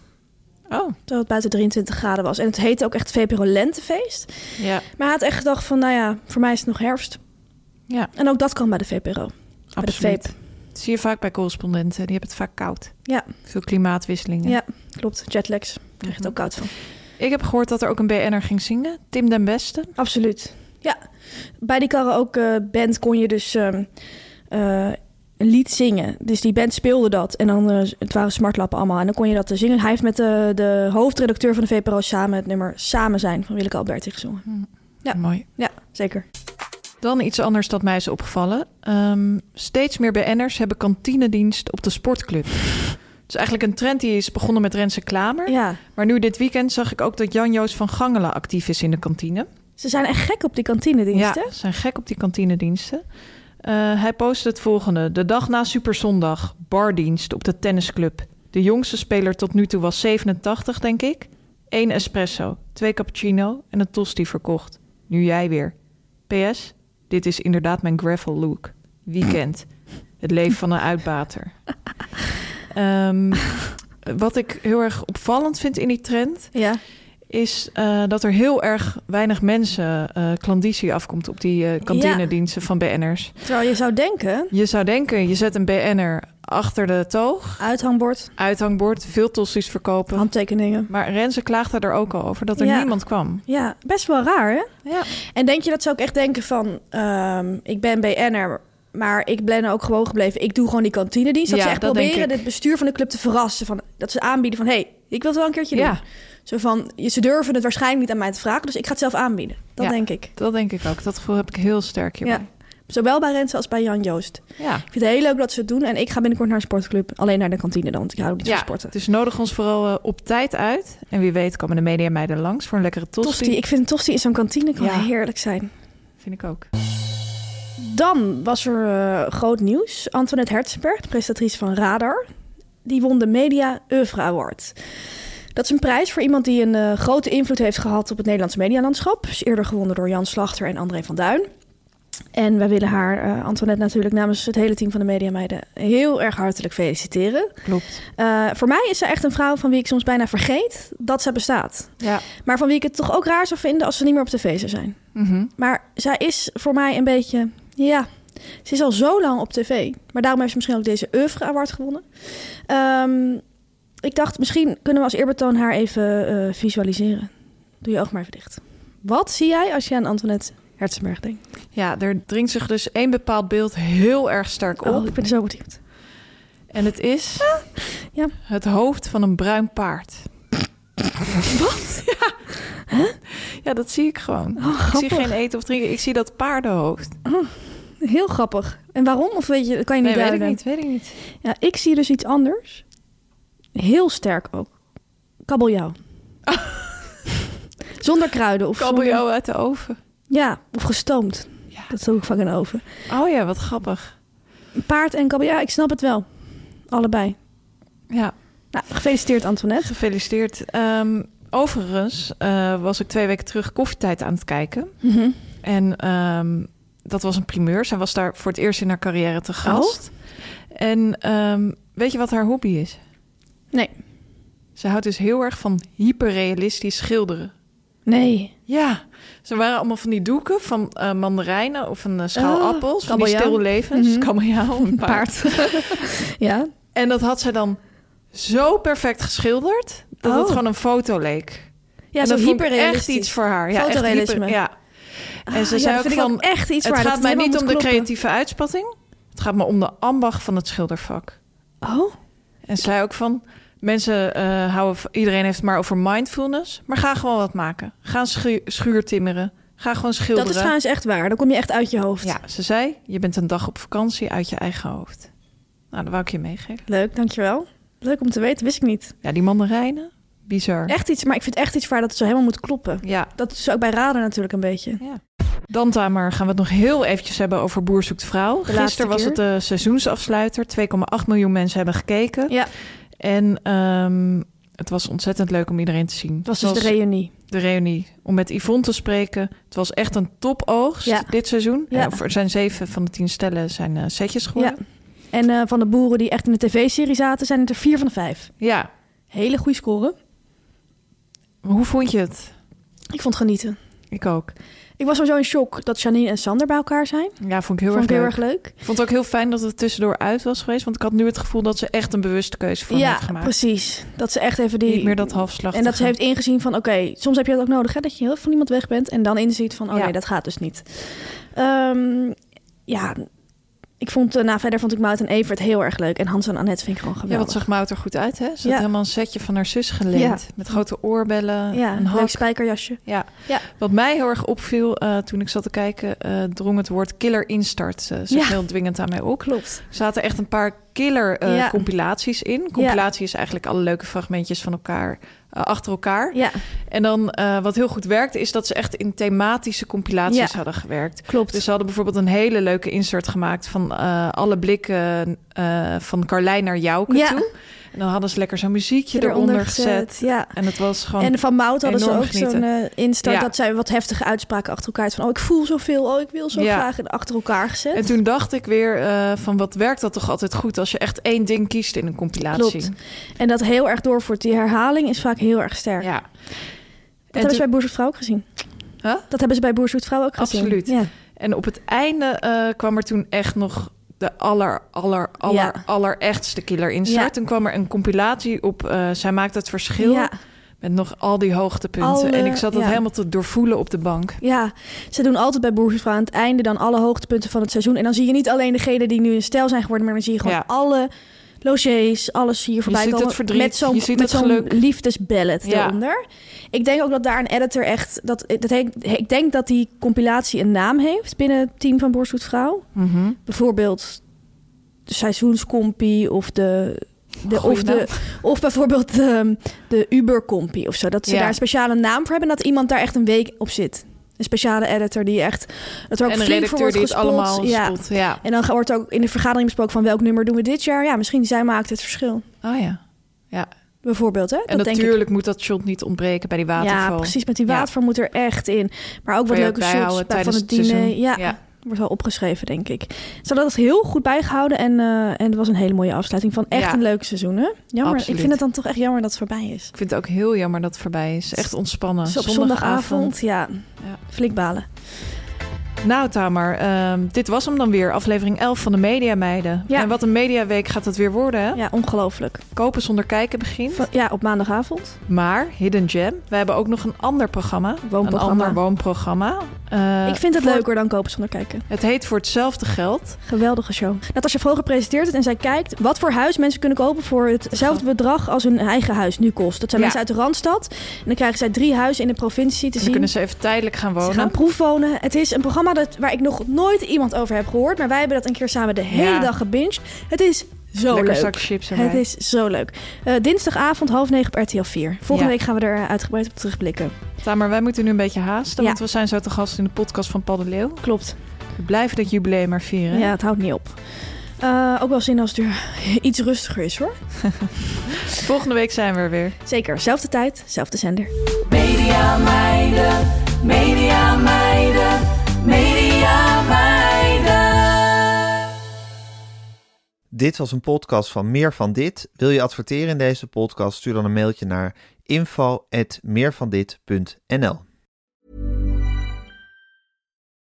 S9: Oh,
S8: Terwijl het buiten 23 graden was. En het heette ook echt VPRO Lentefeest.
S9: ja.
S8: Maar hij had echt gedacht van, nou ja, voor mij is het nog herfst.
S9: Ja,
S8: En ook dat kan bij de VPRO. Bij de
S9: absoluut. Dat zie je vaak bij correspondenten. Die hebben het vaak koud.
S8: Ja.
S9: Veel klimaatwisselingen.
S8: Ja, klopt. Jetlags. Daar krijg je het ook koud van.
S9: Ik heb gehoord dat er ook een BN'er ging zingen. Tim den Beste.
S8: Absoluut. Ja. Bij die karaoke band kon je dus ehm, eh, een lied zingen. Dus die band speelde dat. En dan, eh, het waren smartlappen allemaal. En dan kon je dat eh, zingen. Hij heeft met de, de hoofdredacteur van de VPRO samen het nummer Samen zijn van Willeke Alberti gezongen. Ja.
S9: Mooi.
S8: Ja, zeker.
S9: Dan iets anders dat mij is opgevallen. Ehm, steeds meer BN'ers hebben kantinedienst op de sportclub. Is eigenlijk een trend die is begonnen met Renze Klamer.
S8: Ja.
S9: Maar nu dit weekend zag ik ook dat Jan-Joos van Gangelen actief is in de kantine.
S8: Ze zijn echt gek op die kantinediensten.
S9: Ja, ze zijn gek op die kantinediensten. Eh, hij postte het volgende. De dag na Superzondag, bardienst op de tennisclub. De jongste speler tot nu toe was 87, denk ik. Eén espresso, twee cappuccino en een tosti verkocht. Nu jij weer. PS, dit is inderdaad mijn gravel look. Weekend. Het leven van een uitbater. *laughs* Ehm, *laughs* wat ik heel erg opvallend vind in die trend...
S8: Ja.
S9: is eh, dat er heel erg weinig mensen klandizie afkomt op die eh kantinediensten van BN'ers.
S8: Terwijl je zou denken,
S9: Je zou denken, je zet een BN'er achter de toog,
S8: uithangbord,
S9: uithangbord, veel tossies verkopen.
S8: handtekeningen.
S9: Maar Renze klaagde er ook al over dat er
S8: Ja.
S9: niemand kwam.
S8: Ja, best wel raar, hè?
S9: Ja.
S8: En denk je dat ze ook echt denken van... ehm, ik ben BN'er, maar ik ben ook gewoon gebleven. Ik doe gewoon die kantinedienst. Dat
S9: Ja,
S8: ze echt
S9: dat
S8: proberen het bestuur van de club te verrassen. Van, dat ze aanbieden van... hé, hey, ik wil het wel een keertje
S9: Ja.
S8: doen. Zo van, ze durven het waarschijnlijk niet aan mij te vragen... dus ik ga het zelf aanbieden. Dat
S9: Ja.
S8: denk ik.
S9: Dat denk ik ook. Dat gevoel heb ik heel sterk hierbij.
S8: Ja. Zowel bij Renze als bij Jan Joost.
S9: Ja.
S8: Ik vind het heel leuk dat ze het doen. En ik ga binnenkort naar een sportclub. Alleen naar de kantine dan, want ik hou niet van sporten.
S9: Dus nodig ons vooral eh, op tijd uit. En wie weet komen de mediameiden langs voor een lekkere tosti.
S8: Tosti. Ik vind een tosti in zo'n kantine kan
S9: Ja.
S8: heerlijk zijn.
S9: Vind ik ook.
S8: Dan was er eh, groot nieuws. Antoinette Hertzberg, de presentatrice van Radar, die won de Media Oeuvre Award. Dat is een prijs voor iemand die een eh, grote invloed heeft gehad op het Nederlandse medialandschap. Is eerder gewonnen door Jan Slachter en André van Duin. En wij willen haar, eh, Antoinette natuurlijk namens het hele team van de Mediameiden, heel erg hartelijk feliciteren.
S9: Klopt.
S8: Voor mij is ze echt een vrouw van wie ik soms bijna vergeet dat ze bestaat.
S9: Ja.
S8: Maar van wie ik het toch ook raar zou vinden als ze niet meer op tv zou zijn.
S9: Mhm.
S8: Maar zij is voor mij een beetje... Ja, ze is al zo lang op tv. Maar daarom heeft ze misschien ook deze Oeuvre Award gewonnen. Ehm, ik dacht, misschien kunnen we als eerbetoon haar even eh, visualiseren. Doe je oog maar even dicht. Wat zie jij als je aan Antoinette Herzenberg denkt?
S9: Ja, er dringt zich dus één bepaald beeld heel erg sterk op.
S8: Oh, ik ben zo benieuwd.
S9: En het is
S8: Ja.
S9: het hoofd van een bruin paard.
S8: Wat? *laughs*
S9: Ja. ja, dat zie ik gewoon.
S8: Oh,
S9: ik zie geen eten of drinken. Ik zie dat paardenhoofd.
S8: Heel grappig. En waarom? Of weet je, kan je niet
S9: Nee, weet ik niet. Weet ik niet.
S8: Ja, ik zie dus iets anders. Heel sterk ook. Kabeljauw. *laughs* Zonder kruiden. Of zonder-
S9: Kabeljauw uit de oven.
S8: Ja, of gestoomd. Dat doe ik vaak de oven.
S9: Oh ja, wat grappig.
S8: Paard en kabeljauw, ik snap het wel. Allebei.
S9: Ja.
S8: Nou, gefeliciteerd Antoinette.
S9: Gefeliciteerd. Ehm, overigens eh, was ik twee weken terug koffietijd aan het kijken.
S8: Mhm.
S9: En ehm, dat was een primeur. Zij was daar voor het eerst in haar carrière te gast. En ehm, weet je wat haar hobby is?
S8: Nee.
S9: Ze houdt dus heel erg van hyperrealistisch schilderen.
S8: Nee.
S9: Ja, ze waren allemaal van die doeken van eh, mandarijnen of een eh, schaal
S8: Oh,
S9: appels. Van die stillevens,
S8: Mhm.
S9: kabeljauw, een paard. *laughs*
S8: ja.
S9: En dat had zij dan zo perfect geschilderd... dat het
S8: Oh.
S9: gewoon een foto leek.
S8: Ja,
S9: en
S8: zo
S9: dat vond echt iets voor haar. Ja, echt
S8: Fotorealisme.
S9: hyper- ja. En
S8: Ah,
S9: ze zei ook van...
S8: ook echt iets
S9: het
S8: waar
S9: gaat mij
S8: helemaal
S9: niet om de creatieve uitspatting. Het gaat me om de ambacht van het schildervak.
S8: Oh.
S9: En ze zei ook van... Mensen eh, houden... Iedereen heeft het maar over mindfulness. Maar ga gewoon wat maken. Ga schu- schuur timmeren. Ga gewoon schilderen.
S8: Dat is trouwens echt waar. Dan kom je echt uit je hoofd.
S9: Ja, ze zei... Je bent een dag op vakantie uit je eigen hoofd. Nou, dat wou ik je meegeven.
S8: Leuk, dankjewel. Leuk om te weten, wist ik niet.
S9: Ja, die mandarijnen. Bizar.
S8: Echt iets, maar ik vind echt iets waar dat het zo helemaal moet kloppen.
S9: Ja.
S8: Dat is ook bij Radar natuurlijk een beetje.
S9: Dan, Tamer, gaan we het nog heel eventjes hebben over Boer zoekt vrouw. Gisteren was het de seizoensafsluiter. 2,8 miljoen mensen hebben gekeken.
S8: Ja.
S9: En ehm, het was ontzettend leuk om iedereen te zien.
S8: Het was dus de reunie.
S9: De reunie. Om met Yvonne te spreken. Het was echt een topoogst
S8: Ja.
S9: dit seizoen.
S8: Ja.
S9: Er zijn zeven van de tien stellen zijn eh, setjes geworden.
S8: Ja. En eh, van de boeren die echt in de tv-serie zaten, zijn het er vier van de vijf.
S9: Ja.
S8: Hele goede score.
S9: Hoe vond je het?
S8: Ik vond het genieten.
S9: Ik ook.
S8: Ik was sowieso in shock dat Janine en Sander bij elkaar zijn.
S9: Ja, vond ik heel,
S8: Vond ik
S9: erg,
S8: heel
S9: leuk.
S8: erg leuk.
S9: Ik vond het ook heel fijn dat het tussendoor uit was geweest. Want ik had nu het gevoel dat ze echt een bewuste keuze voor
S8: ja,
S9: heeft gemaakt.
S8: precies. Dat ze echt even die...
S9: Niet meer dat halfslachtige.
S8: En dat ze heeft ingezien van, oké, soms heb je dat ook nodig, hè, dat je heel van iemand weg bent en dan inziet van, oh
S9: Ja.
S8: nee, dat gaat dus niet. Ehm, ja, ik vond, eh, nou verder vond ik Mout en Evert heel erg leuk en Hans en Annette vind ik gewoon
S9: Ja,
S8: geweldig.
S9: wat zag Mout er goed uit, hè? Ze
S8: Ja.
S9: had helemaal een setje van haar zus geleend.
S8: Ja.
S9: Met grote oorbellen,
S8: Ja,
S9: een
S8: een leuk
S9: hak.
S8: spijkerjasje.
S9: Ja.
S8: Ja.
S9: Wat mij heel erg opviel eh, toen ik zat te kijken... eh, drong het woord killer instart uh, zich
S8: Ja.
S9: heel dwingend aan mij op.
S8: Klopt.
S9: Er zaten echt een paar killer
S8: Ja.
S9: compilaties in. Compilatie is eigenlijk alle leuke fragmentjes van elkaar... eh, achter elkaar.
S8: Ja.
S9: En dan eh, wat heel goed werkte, is dat ze echt in thematische compilaties
S8: Ja.
S9: hadden gewerkt.
S8: Klopt.
S9: Dus ze hadden bijvoorbeeld een hele leuke insert gemaakt van alle blikken eh, van Carlijn naar Jouke
S8: Ja.
S9: toe. En dan hadden ze lekker zo'n muziekje
S8: Eronder
S9: eronder
S8: gezet,
S9: gezet.
S8: ja.
S9: En het was gewoon.
S8: En van Mout hadden ze ook zo'n eh instart
S9: Ja.
S8: dat zij wat heftige uitspraken achter elkaar van, oh ik voel zoveel, oh ik wil zo
S9: Ja.
S8: graag en achter elkaar gezet.
S9: En toen dacht ik weer eh, van wat werkt dat toch altijd goed als je echt één ding kiest in een compilatie.
S8: Klopt. En dat heel erg doorvoert. Die herhaling is vaak heel erg sterk.
S9: Ja.
S8: hebben ze bij Boer Vrouw ook gezien.
S9: Huh?
S8: Dat hebben ze bij Boer Vrouw ook gezien.
S9: Absoluut.
S8: Ja.
S9: En op het einde kwam er toen echt nog de aller, aller, aller,
S8: Ja.
S9: allerechtste killer insert.
S8: Ja.
S9: Toen kwam er een compilatie op eh, Zij maakt het verschil.
S8: Ja.
S9: Met nog al die hoogtepunten.
S8: Alle-
S9: en ik zat dat
S8: ja.
S9: helemaal te doorvoelen op de bank.
S8: Ja, ze doen altijd bij Vrouw aan het einde dan alle hoogtepunten van het seizoen. En dan zie je niet alleen degenen die nu in stijl zijn geworden, maar dan zie je gewoon
S9: Ja.
S8: alle logiers, alles hier voorbij
S9: ziet het
S8: komen.
S9: verdriet,
S8: met zo'n met zo'n liefdesballet
S9: Ja.
S8: eronder. Ik denk ook dat daar een editor echt... Dat, dat, heet- ik denk dat die compilatie een naam heeft binnen het team van Boer Zoekt Vrouw.
S9: Mhm.
S8: Bijvoorbeeld de seizoenskompie of de... De,
S9: Goeie
S8: of, de, of bijvoorbeeld de, de Uber-compie of zo. Dat ze
S9: Ja.
S8: daar een speciale naam voor hebben... en dat iemand daar echt een week op zit. Een speciale editor die echt... Er ook
S9: En een
S8: flink voor
S9: redacteur
S8: wordt
S9: die het
S8: gespot.
S9: allemaal
S8: ja.
S9: spot. Ja.
S8: En dan wordt ook in de vergadering besproken van welk nummer doen we dit jaar. Ja, misschien zij maakt het verschil.
S9: Oh ja. Ja.
S8: Bijvoorbeeld, hè?
S9: En
S8: dat denk ik.
S9: natuurlijk moet dat shot niet ontbreken bij die waterval.
S8: Ja, precies. Met die
S9: Ja.
S8: waterval moet er echt in. Maar ook wat leuke shots bij- van het
S9: het
S8: diner. Ja,
S9: Ja.
S8: Wordt wel opgeschreven, denk ik. Ze hadden dat heel goed bijgehouden. En, eh, en het was een hele mooie afsluiting van echt
S9: Ja.
S8: een leuk seizoen, hè? Jammer.
S9: Absoluut.
S8: Ik vind het dan toch echt jammer dat het voorbij is.
S9: Ik vind het ook heel jammer dat het voorbij is. Echt ontspannen.
S8: Op zondagavond, ja, flink balen.
S9: Nou, Tamer, ehm, dit was hem dan weer. Aflevering 11 van de Media Meiden.
S8: Ja.
S9: En wat een mediaweek gaat het weer worden, hè?
S8: Ja, ongelooflijk.
S9: Kopen zonder kijken begint.
S8: Van- ja, op maandagavond.
S9: Maar, Hidden Gem, we hebben ook nog een ander programma.
S8: Woonprogramma.
S9: Een ander woonprogramma. Eh,
S8: ik vind het
S9: voor-
S8: leuker dan kopen zonder kijken.
S9: Het heet Voor hetzelfde geld.
S8: Geweldige show. Natasja Vroger presenteert het en zij kijkt wat voor huis mensen kunnen kopen voor hetzelfde bedrag als hun eigen huis nu kost. Dat zijn
S9: Ja.
S8: mensen uit de Randstad. En dan krijgen zij drie huizen in de provincie te
S9: En dan
S8: zien.
S9: kunnen ze even tijdelijk gaan wonen.
S8: Ze gaan proefwonen. Het is een programma dat, waar ik nog nooit iemand over heb gehoord. Maar wij hebben dat een keer samen de hele
S9: Ja.
S8: dag gebinged. Het is zo
S9: Lekker
S8: leuk.
S9: zak chips erbij.
S8: Het is zo leuk. Eh, dinsdagavond half negen op RTL 4. Volgende
S9: Ja.
S8: week gaan we er uitgebreid op terugblikken.
S9: Tamer, wij moeten nu een beetje haasten,
S8: Ja.
S9: want we zijn zo te gast in de podcast van Paul de Leeuw.
S8: Klopt.
S9: We blijven dat jubileum maar vieren.
S8: Ja, het houdt niet op. Eh, ook wel zin als het er *laughs* iets rustiger is hoor. *laughs*
S9: Volgende week zijn we er weer.
S8: Zeker. Zelfde tijd, zelfde zender.
S10: Media meiden, media meiden, media meiden.
S4: Dit was een podcast van Meer van Dit. Wil je adverteren in deze podcast? Stuur dan een mailtje naar info@meervandit.nl.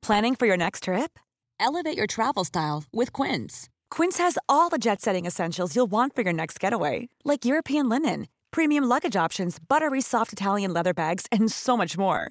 S11: Planning for your next trip? Elevate your travel style with Quince. Quince has all the jet setting essentials you'll want for your next getaway, like European linen, premium luggage options, buttery soft Italian leather bags, and so much more.